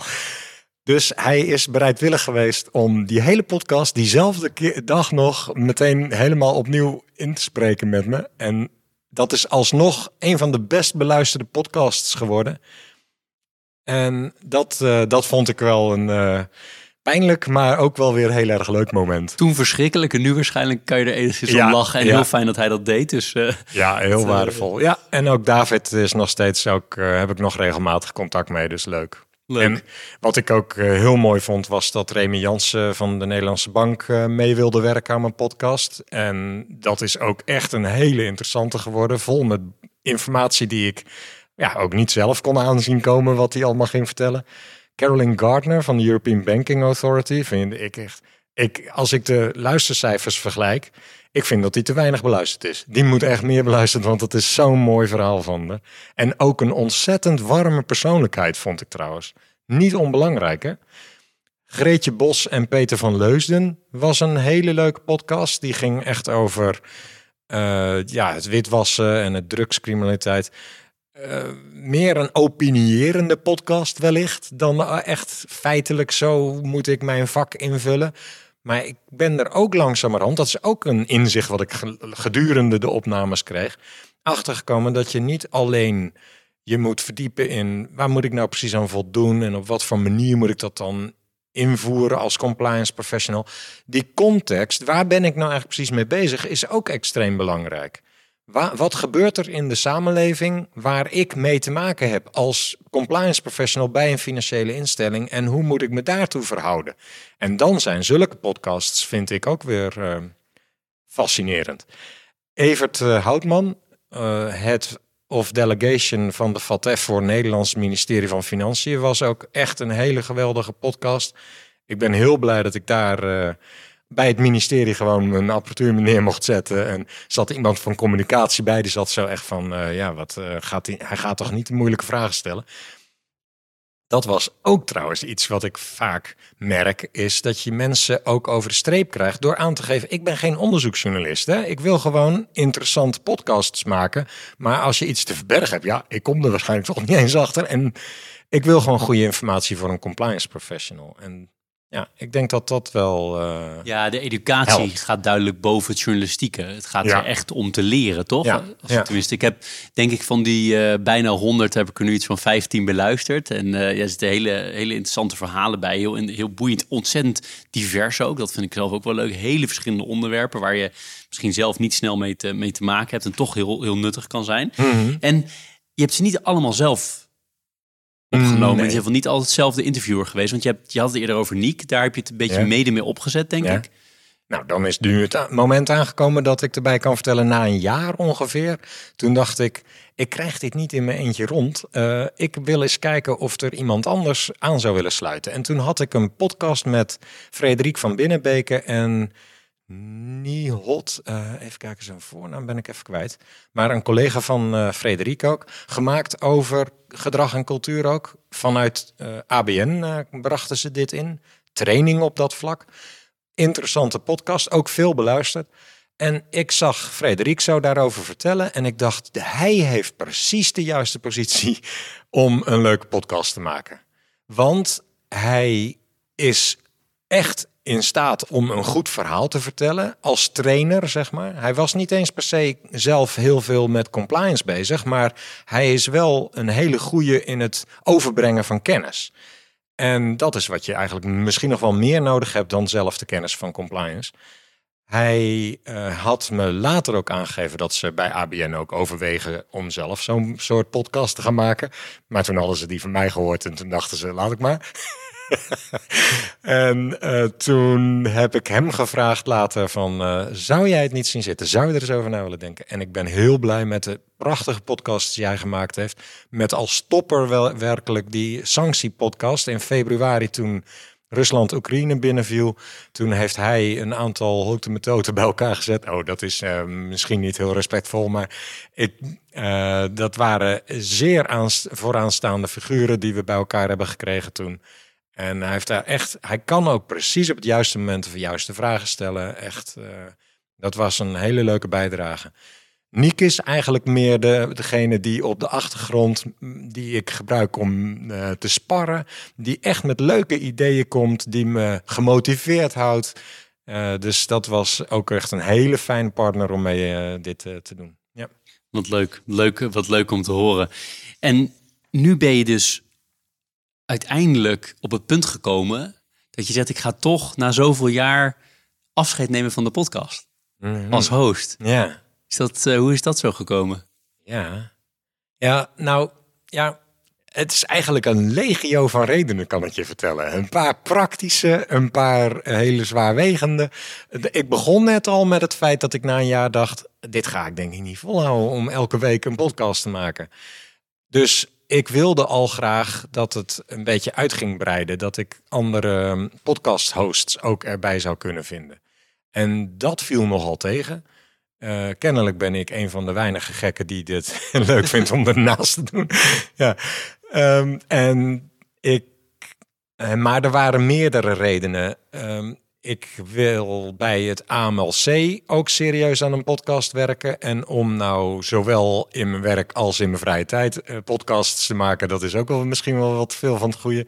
Speaker 3: Dus hij is bereidwillig geweest om die hele podcast diezelfde dag nog meteen helemaal opnieuw in te spreken met me. En dat is alsnog een van de best beluisterde podcasts geworden. En dat, uh, dat vond ik wel een uh, pijnlijk, maar ook wel weer een heel erg leuk moment.
Speaker 2: Toen verschrikkelijk en nu waarschijnlijk kan je er enigszins ja, om lachen. En ja. heel fijn dat hij dat deed. Dus, uh,
Speaker 3: ja, heel waardevol. Ja, en ook David is nog steeds ook, heb ik nog regelmatig contact mee, dus leuk.
Speaker 2: leuk.
Speaker 3: En wat ik ook heel mooi vond, was dat Remy Jansen van de Nederlandse Bank mee wilde werken aan mijn podcast. En dat is ook echt een hele interessante geworden, vol met informatie die ik ja, ook niet zelf kon aanzien komen wat hij allemaal ging vertellen. Carolyn Gardner van de European Banking Authority vind ik echt. Ik, als ik de luistercijfers vergelijk, ik vind dat die te weinig beluisterd is. Die moet echt meer beluisterd, want het is zo'n mooi verhaal van haar. En ook een ontzettend warme persoonlijkheid, vond ik trouwens. Niet onbelangrijk, hè? Greetje Bos en Peter van Leusden was een hele leuke podcast. Die ging echt over uh, ja, het witwassen en het drugscriminaliteit. Uh, meer een opinierende podcast wellicht dan uh, echt feitelijk zo moet ik mijn vak invullen. Maar ik ben er ook langzamerhand, dat is ook een inzicht wat ik gedurende de opnames kreeg, achtergekomen dat je niet alleen je moet verdiepen in waar moet ik nou precies aan voldoen en op wat voor manier moet ik dat dan invoeren als compliance professional. Die context, waar ben ik nou eigenlijk precies mee bezig, is ook extreem belangrijk. Wat gebeurt er in de samenleving waar ik mee te maken heb als compliance professional bij een financiële instelling en hoe moet ik me daartoe verhouden? En dan zijn zulke podcasts, vind ik ook weer uh, fascinerend. Evert uh, Houtman, uh, head of delegation van de FATF voor Nederlands ministerie van Financiën, was ook echt een hele geweldige podcast. Ik ben heel blij dat ik daar bij het ministerie gewoon een apparatuur neer mocht zetten. En zat iemand van communicatie bij, die zat zo echt van, uh, ja, wat uh, gaat hij, hij gaat toch niet de moeilijke vragen stellen. Dat was ook trouwens iets wat ik vaak merk, is dat je mensen ook over de streep krijgt door aan te geven, ik ben geen onderzoeksjournalist. Hè? Ik wil gewoon interessante podcasts maken. Maar als je iets te verbergen hebt, ja, ik kom er waarschijnlijk toch niet eens achter. En ik wil gewoon goede informatie voor een compliance professional. En ja, ik denk dat dat wel. Uh,
Speaker 2: ja, de educatie gaat duidelijk boven het journalistieke. Het gaat er echt om te leren, toch?
Speaker 3: Ja.
Speaker 2: ja. Tenminste, ik heb denk ik van die uh, bijna 100 heb ik er nu iets van 15 beluisterd. En uh, ja, er zitten hele, hele interessante verhalen bij. Heel, heel boeiend, ontzettend divers ook. Dat vind ik zelf ook wel leuk. Hele verschillende onderwerpen waar je misschien zelf niet snel mee te, mee te maken hebt. En toch heel, heel nuttig kan zijn.
Speaker 3: Mm -hmm.
Speaker 2: En je hebt ze niet allemaal zelf opgenomen. Nee. Je bent niet altijd hetzelfde interviewer geweest. Want je, hebt, je had het eerder over Niek. Daar heb je het een beetje ja. mede mee opgezet, denk ja. ik.
Speaker 3: Nou, dan is nu het moment aangekomen dat ik erbij kan vertellen. Na een jaar ongeveer. Toen dacht ik, ik krijg dit niet in mijn eentje rond. Uh, ik wil eens kijken of er iemand anders aan zou willen sluiten. En toen had ik een podcast met Frederik van Binnenbeke en... Nihot, uh, even kijken, zijn voornaam ben ik even kwijt. Maar een collega van uh, Frederik ook, gemaakt over gedrag en cultuur ook. Vanuit uh, ABN brachten ze dit in. Training op dat vlak. Interessante podcast, ook veel beluisterd. En ik zag Frederik zo daarover vertellen en ik dacht, hij heeft precies de juiste positie om een leuke podcast te maken. Want hij is echt in staat om een goed verhaal te vertellen als trainer, zeg maar. Hij was niet eens per se zelf heel veel met compliance bezig, maar hij is wel een hele goede in het overbrengen van kennis. En dat is wat je eigenlijk misschien nog wel meer nodig hebt dan zelf de kennis van compliance. Hij uh, had me later ook aangegeven dat ze bij ABN ook overwegen om zelf zo'n soort podcast te gaan maken. Maar toen hadden ze die van mij gehoord en toen dachten ze, laat ik maar. en uh, toen heb ik hem gevraagd later van, uh, zou jij het niet zien zitten? Zou je er eens over na willen denken? En ik ben heel blij met de prachtige podcast die jij gemaakt heeft. Met als stopper wel werkelijk die sanctiepodcast in februari toen Rusland Oekraïne binnenviel. Toen heeft hij een aantal houten methoden bij elkaar gezet. Oh, dat is uh, misschien niet heel respectvol, maar ik, dat waren zeer aanst vooraanstaande figuren die we bij elkaar hebben gekregen toen. En hij heeft daar echt, hij kan ook precies op het juiste moment de juiste vragen stellen. Echt, uh, dat was een hele leuke bijdrage. Niek is eigenlijk meer de, degene die op de achtergrond, die ik gebruik om uh, te sparren, die echt met leuke ideeën komt, die me gemotiveerd houdt. Uh, dus dat was ook echt een hele fijne partner om mee dit te doen. Ja.
Speaker 2: Wat leuk. leuk, wat leuk om te horen. En nu ben je dus uiteindelijk op het punt gekomen dat je zegt, ik ga toch na zoveel jaar afscheid nemen van de podcast mm -hmm. als host.
Speaker 3: Ja.
Speaker 2: Is dat, uh, hoe is dat zo gekomen?
Speaker 3: Ja. Ja, nou, ja, het is eigenlijk een legio van redenen, kan ik je vertellen. Een paar praktische, een paar hele zwaarwegende. Ik begon net al met het feit dat ik na een jaar dacht: dit ga ik denk ik niet volhouden om elke week een podcast te maken. Dus ik wilde al graag dat het een beetje uit ging breiden. Dat ik andere podcast-hosts ook erbij zou kunnen vinden. En dat viel nogal tegen. Uh, kennelijk ben ik een van de weinige gekken die dit leuk vindt om ernaast te doen. ja. Um, en ik, maar er waren meerdere redenen. Um, ik wil bij het AMLC ook serieus aan een podcast werken. En om nou zowel in mijn werk als in mijn vrije tijd uh, podcasts te maken, dat is ook wel misschien wel wat veel van het goede.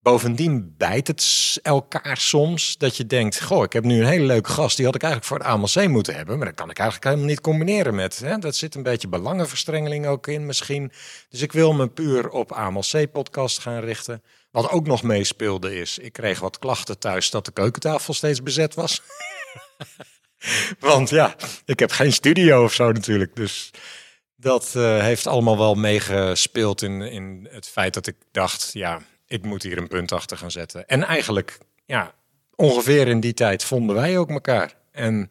Speaker 3: Bovendien bijt het elkaar soms dat je denkt: Goh, ik heb nu een hele leuke gast. Die had ik eigenlijk voor het AMLC moeten hebben. Maar dat kan ik eigenlijk helemaal niet combineren met. Hè? Dat zit een beetje belangenverstrengeling ook in, misschien. Dus ik wil me puur op AMLC-podcast gaan richten. Wat ook nog meespeelde is: ik kreeg wat klachten thuis dat de keukentafel steeds bezet was. Want ja, ik heb geen studio of zo natuurlijk. Dus dat uh, heeft allemaal wel meegespeeld in, in het feit dat ik dacht: ja ik moet hier een punt achter gaan zetten. En eigenlijk, ja, ongeveer in die tijd vonden wij ook elkaar. En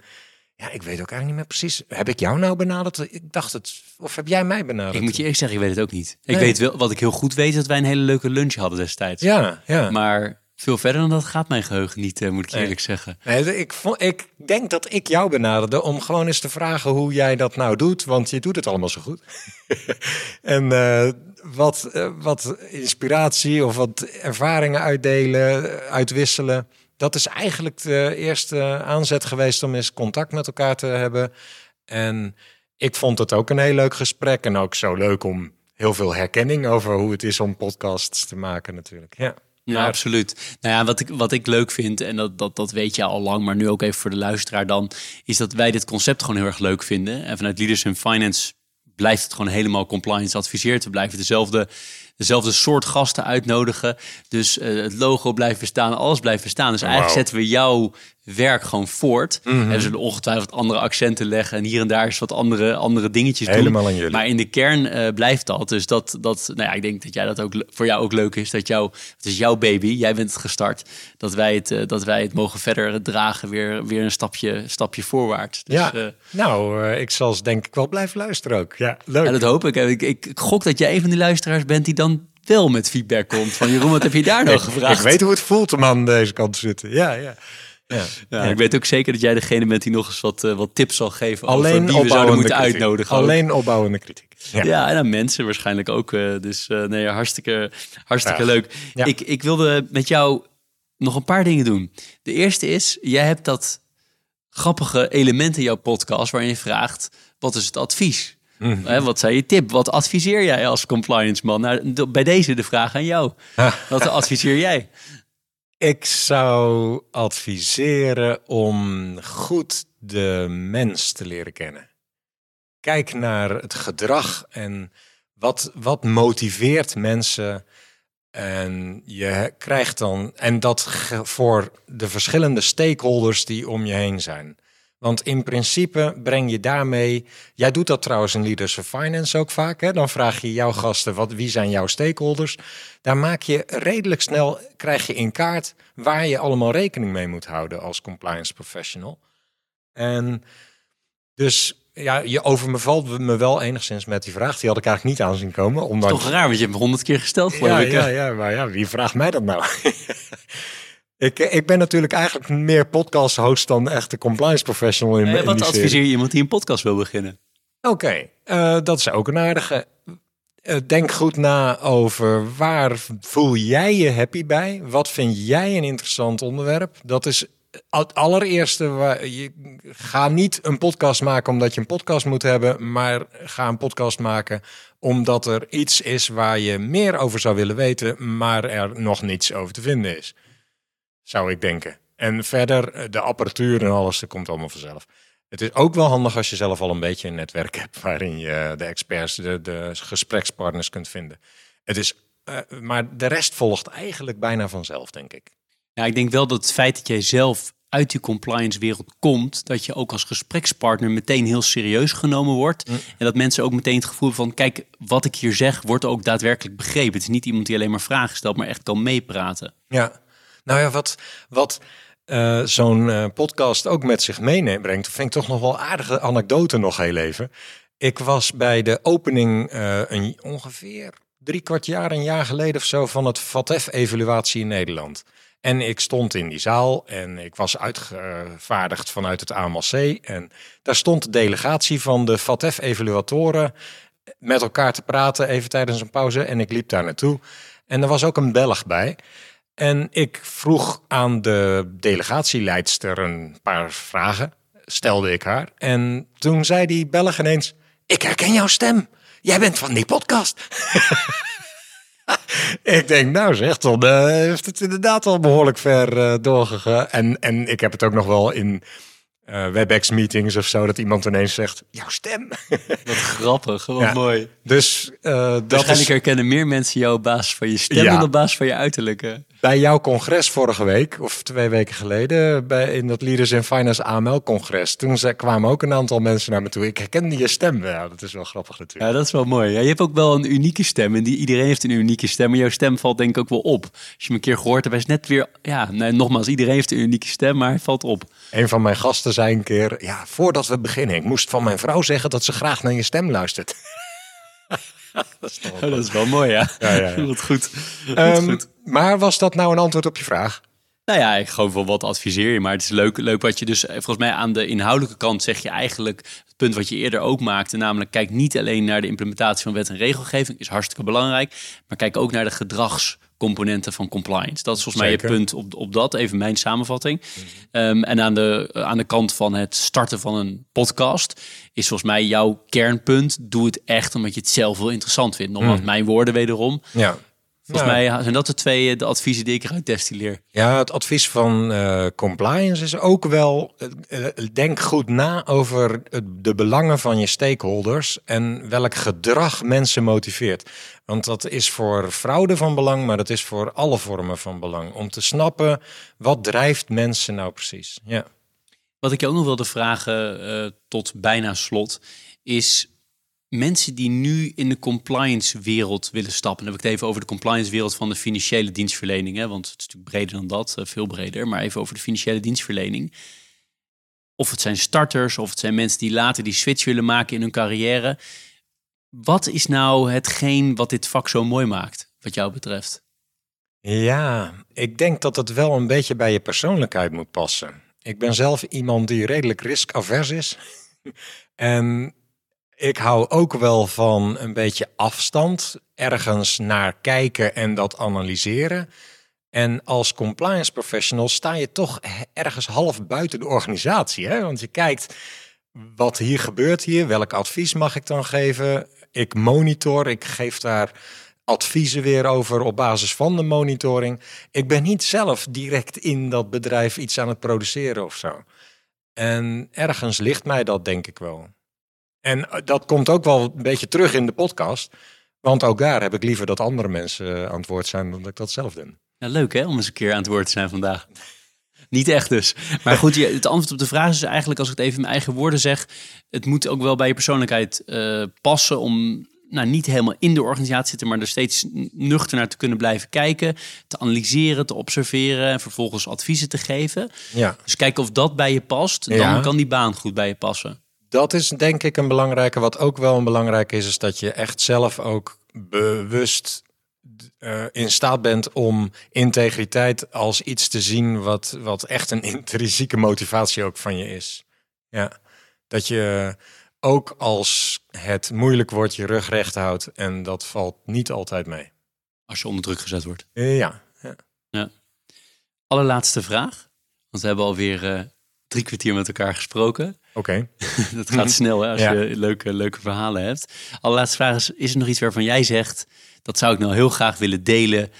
Speaker 3: ja, ik weet ook eigenlijk niet meer precies. Heb ik jou nou benaderd? Ik dacht het. Of heb jij mij benaderd?
Speaker 2: Ik moet je eerst zeggen, ik weet het ook niet. Ik weet wel, wat ik heel goed weet, dat wij een hele leuke lunch hadden destijds.
Speaker 3: Ja, ja.
Speaker 2: Maar veel verder dan dat gaat mijn geheugen niet, uh, moet ik eerlijk zeggen.
Speaker 3: Nee, ik, vond, ik denk dat ik jou benaderde om gewoon eens te vragen hoe jij dat nou doet. Want je doet het allemaal zo goed. en uh, wat, uh, wat inspiratie of wat ervaringen uitdelen, uitwisselen. Dat is eigenlijk de eerste aanzet geweest om eens contact met elkaar te hebben. En ik vond het ook een heel leuk gesprek. En ook zo leuk om heel veel herkenning over hoe het is om podcasts te maken natuurlijk. Ja.
Speaker 2: Ja, absoluut. Nou ja, wat ik, wat ik leuk vind, en dat, dat, dat weet je al lang, maar nu ook even voor de luisteraar dan, is dat wij dit concept gewoon heel erg leuk vinden. En vanuit Leaders in Finance blijft het gewoon helemaal compliance adviseerd. We blijven dezelfde, dezelfde soort gasten uitnodigen. Dus uh, het logo blijft bestaan, alles blijft bestaan. Dus eigenlijk zetten we jouw werk gewoon voort. Mm -hmm. En zullen ongetwijfeld andere accenten leggen en hier en daar eens wat andere, andere dingetjes
Speaker 3: Helemaal
Speaker 2: doen.
Speaker 3: Aan jullie.
Speaker 2: Maar in de kern uh, blijft dat. Dus dat, dat, nou ja, ik denk dat jij dat ook voor jou ook leuk is. Dat jou, het is jouw baby, jij bent het gestart. Dat wij het, uh, dat wij het mogen verder dragen, weer, weer een stapje, stapje voorwaarts.
Speaker 3: Dus, ja, uh, nou, ik zal denk ik wel blijven luisteren ook. Ja, leuk.
Speaker 2: Ja, dat hoop ik. Ik, ik. ik gok dat jij een van die luisteraars bent die dan wel met feedback komt. Van Jeroen, wat heb je daar nog gevraagd?
Speaker 3: Ik weet hoe het voelt om aan deze kant te zitten. Ja, ja.
Speaker 2: Ja. ja, ik weet ook zeker dat jij degene bent die nog eens wat, uh, wat tips zal geven alleen over wie we zouden moeten
Speaker 3: kritiek.
Speaker 2: uitnodigen.
Speaker 3: Alleen opbouwende kritiek.
Speaker 2: Ja, ja en aan mensen waarschijnlijk ook. Uh, dus uh, nee, hartstikke, hartstikke ja. leuk. Ja. Ik, ik wilde met jou nog een paar dingen doen. De eerste is, jij hebt dat grappige element in jouw podcast waarin je vraagt, wat is het advies? Hè, wat zei je tip? Wat adviseer jij als compliance man? Nou, bij deze de vraag aan jou. Wat adviseer jij?
Speaker 3: Ik zou adviseren om goed de mens te leren kennen. Kijk naar het gedrag en wat, wat motiveert mensen. En je krijgt dan, en dat voor de verschillende stakeholders die om je heen zijn. Want in principe breng je daarmee. Jij doet dat trouwens in Leaders of Finance ook vaak. Hè? Dan vraag je jouw gasten: wat, wie zijn jouw stakeholders? Daar maak je redelijk snel, krijg je in kaart waar je allemaal rekening mee moet houden als compliance professional. En dus ja, je overvalt me wel enigszins met die vraag. Die had ik eigenlijk niet aan zien komen. Omdat
Speaker 2: Toch raar, want je hebt hem honderd keer gesteld,
Speaker 3: ja,
Speaker 2: ik.
Speaker 3: ja, ja, maar ja, wie vraagt mij dat nou? ik, ik ben natuurlijk eigenlijk meer podcast host dan echte compliance professional in,
Speaker 2: Eh,
Speaker 3: in
Speaker 2: wat
Speaker 3: serie.
Speaker 2: adviseer je iemand die een podcast wil beginnen?
Speaker 3: Oké, eh, dat is ook een aardige. Eh, denk goed na over waar voel jij je happy bij? Wat vind jij een interessant onderwerp? Dat is het allereerste. Waar je, ga niet een podcast maken omdat je een podcast moet hebben, maar ga een podcast maken omdat er iets is waar je meer over zou willen weten, maar er nog niets over te vinden is. Zou ik denken. En verder, eh, de apparatuur en alles, dat komt allemaal vanzelf. Het is ook wel handig als je zelf al een beetje een netwerk hebt waarin je de experts, de, de gesprekspartners kunt vinden. Het is, eh, maar de rest volgt eigenlijk bijna vanzelf, denk ik.
Speaker 2: Ja, ik denk wel dat het feit dat jij zelf uit die compliance wereld komt, dat je ook als gesprekspartner meteen heel serieus genomen wordt. En dat mensen ook meteen het gevoel van, kijk, wat ik hier zeg, wordt ook daadwerkelijk begrepen. Het is niet iemand die alleen maar vragen stelt, maar echt kan meepraten.
Speaker 3: Ja, nou ja, wat, wat eh, zo'n eh, podcast ook met zich meeneemt, vind ik toch nog wel aardige anekdote nog heel even. Ik was bij de opening eh, een, ongeveer drie kwart jaar, een jaar geleden of zo, van het VATEF-evaluatie in Nederland. En ik stond in die zaal en ik was uitgevaardigd vanuit het AMLC. En daar stond de delegatie van de VATEF-evaluatoren met elkaar te praten, even tijdens een pauze. En ik liep daar naartoe. En er was ook een Belg bij. En ik vroeg aan de delegatieleidster een paar vragen, stelde ik haar. En toen zei die Belg ineens, ik herken jouw stem. Jij bent van die podcast. ik denk, nou zeg, dan eh, heeft het inderdaad al behoorlijk ver eh, doorgegaan. En, en ik heb het ook nog wel in eh, WebEx-meetings of zo, dat iemand ineens zegt, jouw stem.
Speaker 2: Wat grappig, wat
Speaker 3: Ja.
Speaker 2: mooi.
Speaker 3: dus eh, dat
Speaker 2: Waarschijnlijk
Speaker 3: is
Speaker 2: herkennen meer mensen jou op basis van je stem
Speaker 3: Ja.
Speaker 2: dan op basis van je uiterlijke.
Speaker 3: bij jouw congres vorige week, of twee weken geleden, bij, in dat Leaders in Finance AML-congres. Toen ze, kwamen ook een aantal mensen naar me toe. Ik herkende je stem. Ja, dat is wel grappig natuurlijk.
Speaker 2: Ja, dat is wel mooi. Ja, je hebt ook wel een unieke stem. En die, iedereen heeft een unieke stem. Maar jouw stem valt denk ik ook wel op. Als je hem een keer gehoord hebt, is net weer... Ja, nee, nogmaals, iedereen heeft een unieke stem, maar hij valt op.
Speaker 3: Een van mijn gasten zei een keer, ja, voordat we beginnen, ik moest van mijn vrouw zeggen dat ze graag naar je stem luistert. dat is toch wel
Speaker 2: Oh, dat is wel mooi, ja.
Speaker 3: Ja, ja, ja.
Speaker 2: Wat goed. Wat
Speaker 3: Ehm,
Speaker 2: goed.
Speaker 3: maar was dat nou een antwoord op je vraag?
Speaker 2: Nou ja, ik geloof wel wat adviseer je. Maar het is leuk, leuk wat je dus... eh, Volgens mij aan de inhoudelijke kant zeg je eigenlijk... Het punt wat je eerder ook maakte. Namelijk, kijk niet alleen naar de implementatie van wet en regelgeving. Is hartstikke belangrijk. Maar kijk ook naar de gedragscomponenten van compliance. Dat is volgens mij
Speaker 3: Zeker.
Speaker 2: je punt op, op dat. Even mijn samenvatting. Ehm, en aan de, aan de kant van het starten van een podcast... is volgens mij jouw kernpunt... doe het echt omdat je het zelf wel interessant vindt. Nogmaals, mijn woorden wederom.
Speaker 3: Ja.
Speaker 2: Volgens
Speaker 3: Nou,
Speaker 2: mij zijn dat de twee eh, de adviezen die ik eruit destilleer.
Speaker 3: Ja, het advies van eh, compliance is ook wel, eh, denk goed na over de belangen van je stakeholders en welk gedrag mensen motiveert. Want dat is voor fraude van belang, maar dat is voor alle vormen van belang. Om te snappen, wat drijft mensen nou precies? Ja.
Speaker 2: Wat ik je ook nog wilde vragen tot bijna slot, is mensen die nu in de compliance wereld willen stappen. Dan heb ik het even over de compliance wereld van de financiële dienstverlening. Hè, want het is natuurlijk breder dan dat, eh, veel breder. Maar even over de financiële dienstverlening. Of het zijn starters, of het zijn mensen die later die switch willen maken in hun carrière. Wat is nou hetgeen wat dit vak zo mooi maakt, wat jou betreft?
Speaker 3: Ja, ik denk dat het wel een beetje bij je persoonlijkheid moet passen. Ik ben zelf iemand die redelijk riskavers is. en ik hou ook wel van een beetje afstand, ergens naar kijken en dat analyseren. En als compliance professional sta je toch ergens half buiten de organisatie. Hè? Want je kijkt, wat hier gebeurt hier, welk advies mag ik dan geven? Ik monitor, ik geef daar adviezen weer over op basis van de monitoring. Ik ben niet zelf direct in dat bedrijf iets aan het produceren of zo. En ergens ligt mij dat denk ik wel. En eh, dat komt ook wel een beetje terug in de podcast. Want ook daar heb ik liever dat andere mensen eh, aan het woord zijn dan dat ik dat zelf doe.
Speaker 2: Ja, leuk hè, om eens een keer aan het woord te zijn vandaag. Niet echt dus. Maar goed, het antwoord op de vraag is eigenlijk, als ik het even in mijn eigen woorden zeg, het moet ook wel bij je persoonlijkheid uh, passen om nou, niet helemaal in de organisatie te zitten, maar er steeds nuchter naar te kunnen blijven kijken, te analyseren, te observeren en vervolgens adviezen te geven.
Speaker 3: Ja.
Speaker 2: Dus kijken of dat bij je past, dan
Speaker 3: Ja.
Speaker 2: kan die baan goed bij je passen.
Speaker 3: Dat is denk ik een belangrijke. Wat ook wel een belangrijk is, is dat je echt zelf ook bewust eh, in staat bent om integriteit als iets te zien wat, wat echt een intrinsieke motivatie ook van je is. Ja. Dat je ook als het moeilijk wordt je rug recht houdt en dat valt niet altijd mee.
Speaker 2: Als je onder druk gezet wordt.
Speaker 3: Eh, ja. ja.
Speaker 2: Allerlaatste vraag. Want we hebben alweer eh drie kwartier met elkaar gesproken.
Speaker 3: Oké.
Speaker 2: Dat gaat snel hè, als
Speaker 3: Ja.
Speaker 2: je leuke, leuke verhalen hebt. Allerlaatste vraag is, is er nog iets waarvan jij zegt... dat zou ik nou heel graag willen delen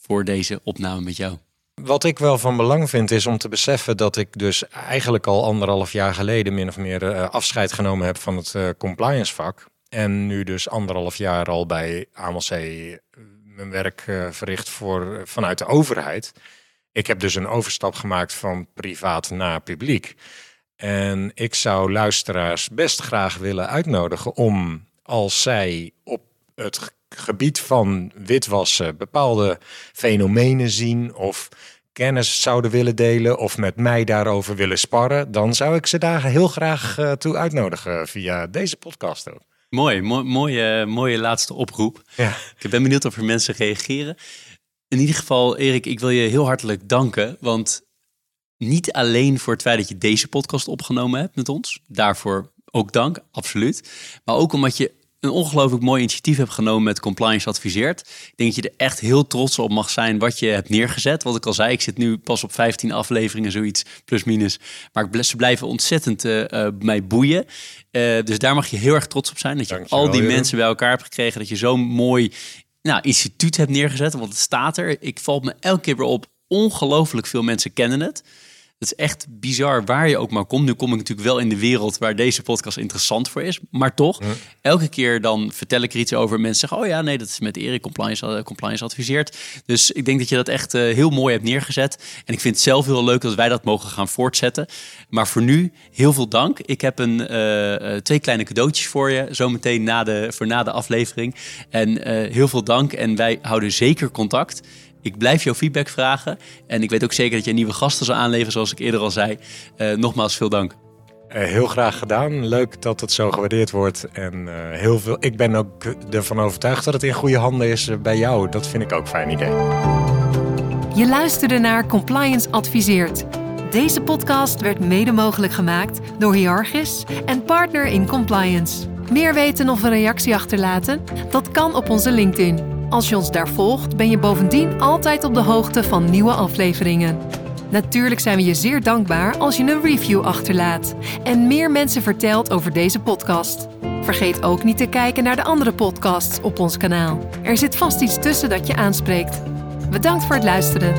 Speaker 2: voor deze opname met jou?
Speaker 3: Wat ik wel van belang vind is om te beseffen dat ik dus eigenlijk al anderhalf jaar geleden min of meer eh, afscheid genomen heb van het eh, compliance vak. En nu dus anderhalf jaar al bij AMLC eh, mijn werk verricht voor, vanuit de overheid. Ik heb dus een overstap gemaakt van privaat naar publiek. En ik zou luisteraars best graag willen uitnodigen om als zij op het gebied van witwassen bepaalde fenomenen zien of kennis zouden willen delen of met mij daarover willen sparren, dan zou ik ze daar heel graag eh, toe uitnodigen via deze podcast ook.
Speaker 2: Mooi, mooi mooie, mooie laatste oproep.
Speaker 3: Ja.
Speaker 2: Ik ben benieuwd of er mensen reageren. In ieder geval, Erik, ik wil je heel hartelijk danken. Want niet alleen voor het feit dat je deze podcast opgenomen hebt met ons. Daarvoor ook dank, absoluut. Maar ook omdat je een ongelooflijk mooi initiatief hebt genomen met Compliance Adviseert. Ik denk dat je er echt heel trots op mag zijn wat je hebt neergezet. Wat ik al zei, ik zit nu pas op 15 afleveringen, zoiets, plus minus. Maar ze blijven ontzettend eh, mij boeien. Eh, dus daar mag je heel erg trots op zijn. Dat je
Speaker 3: Dankjewel,
Speaker 2: al die
Speaker 3: Jeroen.
Speaker 2: mensen bij elkaar hebt gekregen. Dat je zo'n mooi nou, instituut hebt neergezet. Want het staat er. Ik valt me elke keer weer op. Ongelooflijk veel mensen kennen het. Het is echt bizar waar je ook maar komt. Nu kom ik natuurlijk wel in de wereld waar deze podcast interessant voor is. Maar toch, elke keer dan vertel ik er iets over. Mensen zeggen, oh ja, nee, dat is met Erik Compliance, eh, compliance adviseert. Dus ik denk dat je dat echt eh, heel mooi hebt neergezet. En ik vind het zelf heel leuk dat wij dat mogen gaan voortzetten. Maar voor nu, heel veel dank. Ik heb een, eh, twee kleine cadeautjes voor je. Zometeen na de, voor na de aflevering. En heel veel dank. En wij houden zeker contact. Ik blijf jouw feedback vragen. En ik weet ook zeker dat je nieuwe gasten zal aanleveren, zoals ik eerder al zei. Eh, nogmaals, veel dank.
Speaker 3: Eh, heel graag gedaan. Leuk dat het zo gewaardeerd wordt. En eh, heel veel. Ik ben ook ervan overtuigd dat het in goede handen is bij jou. Dat vind ik ook een fijn idee.
Speaker 1: Je luisterde naar Compliance Adviseert. Deze podcast werd mede mogelijk gemaakt door Hiargis en Partner in Compliance. Meer weten of een reactie achterlaten? Dat kan op onze LinkedIn. Als je ons daar volgt, ben je bovendien altijd op de hoogte van nieuwe afleveringen. Natuurlijk zijn we je zeer dankbaar als je een review achterlaat en meer mensen vertelt over deze podcast. Vergeet ook niet te kijken naar de andere podcasts op ons kanaal. Er zit vast iets tussen dat je aanspreekt. Bedankt voor het luisteren.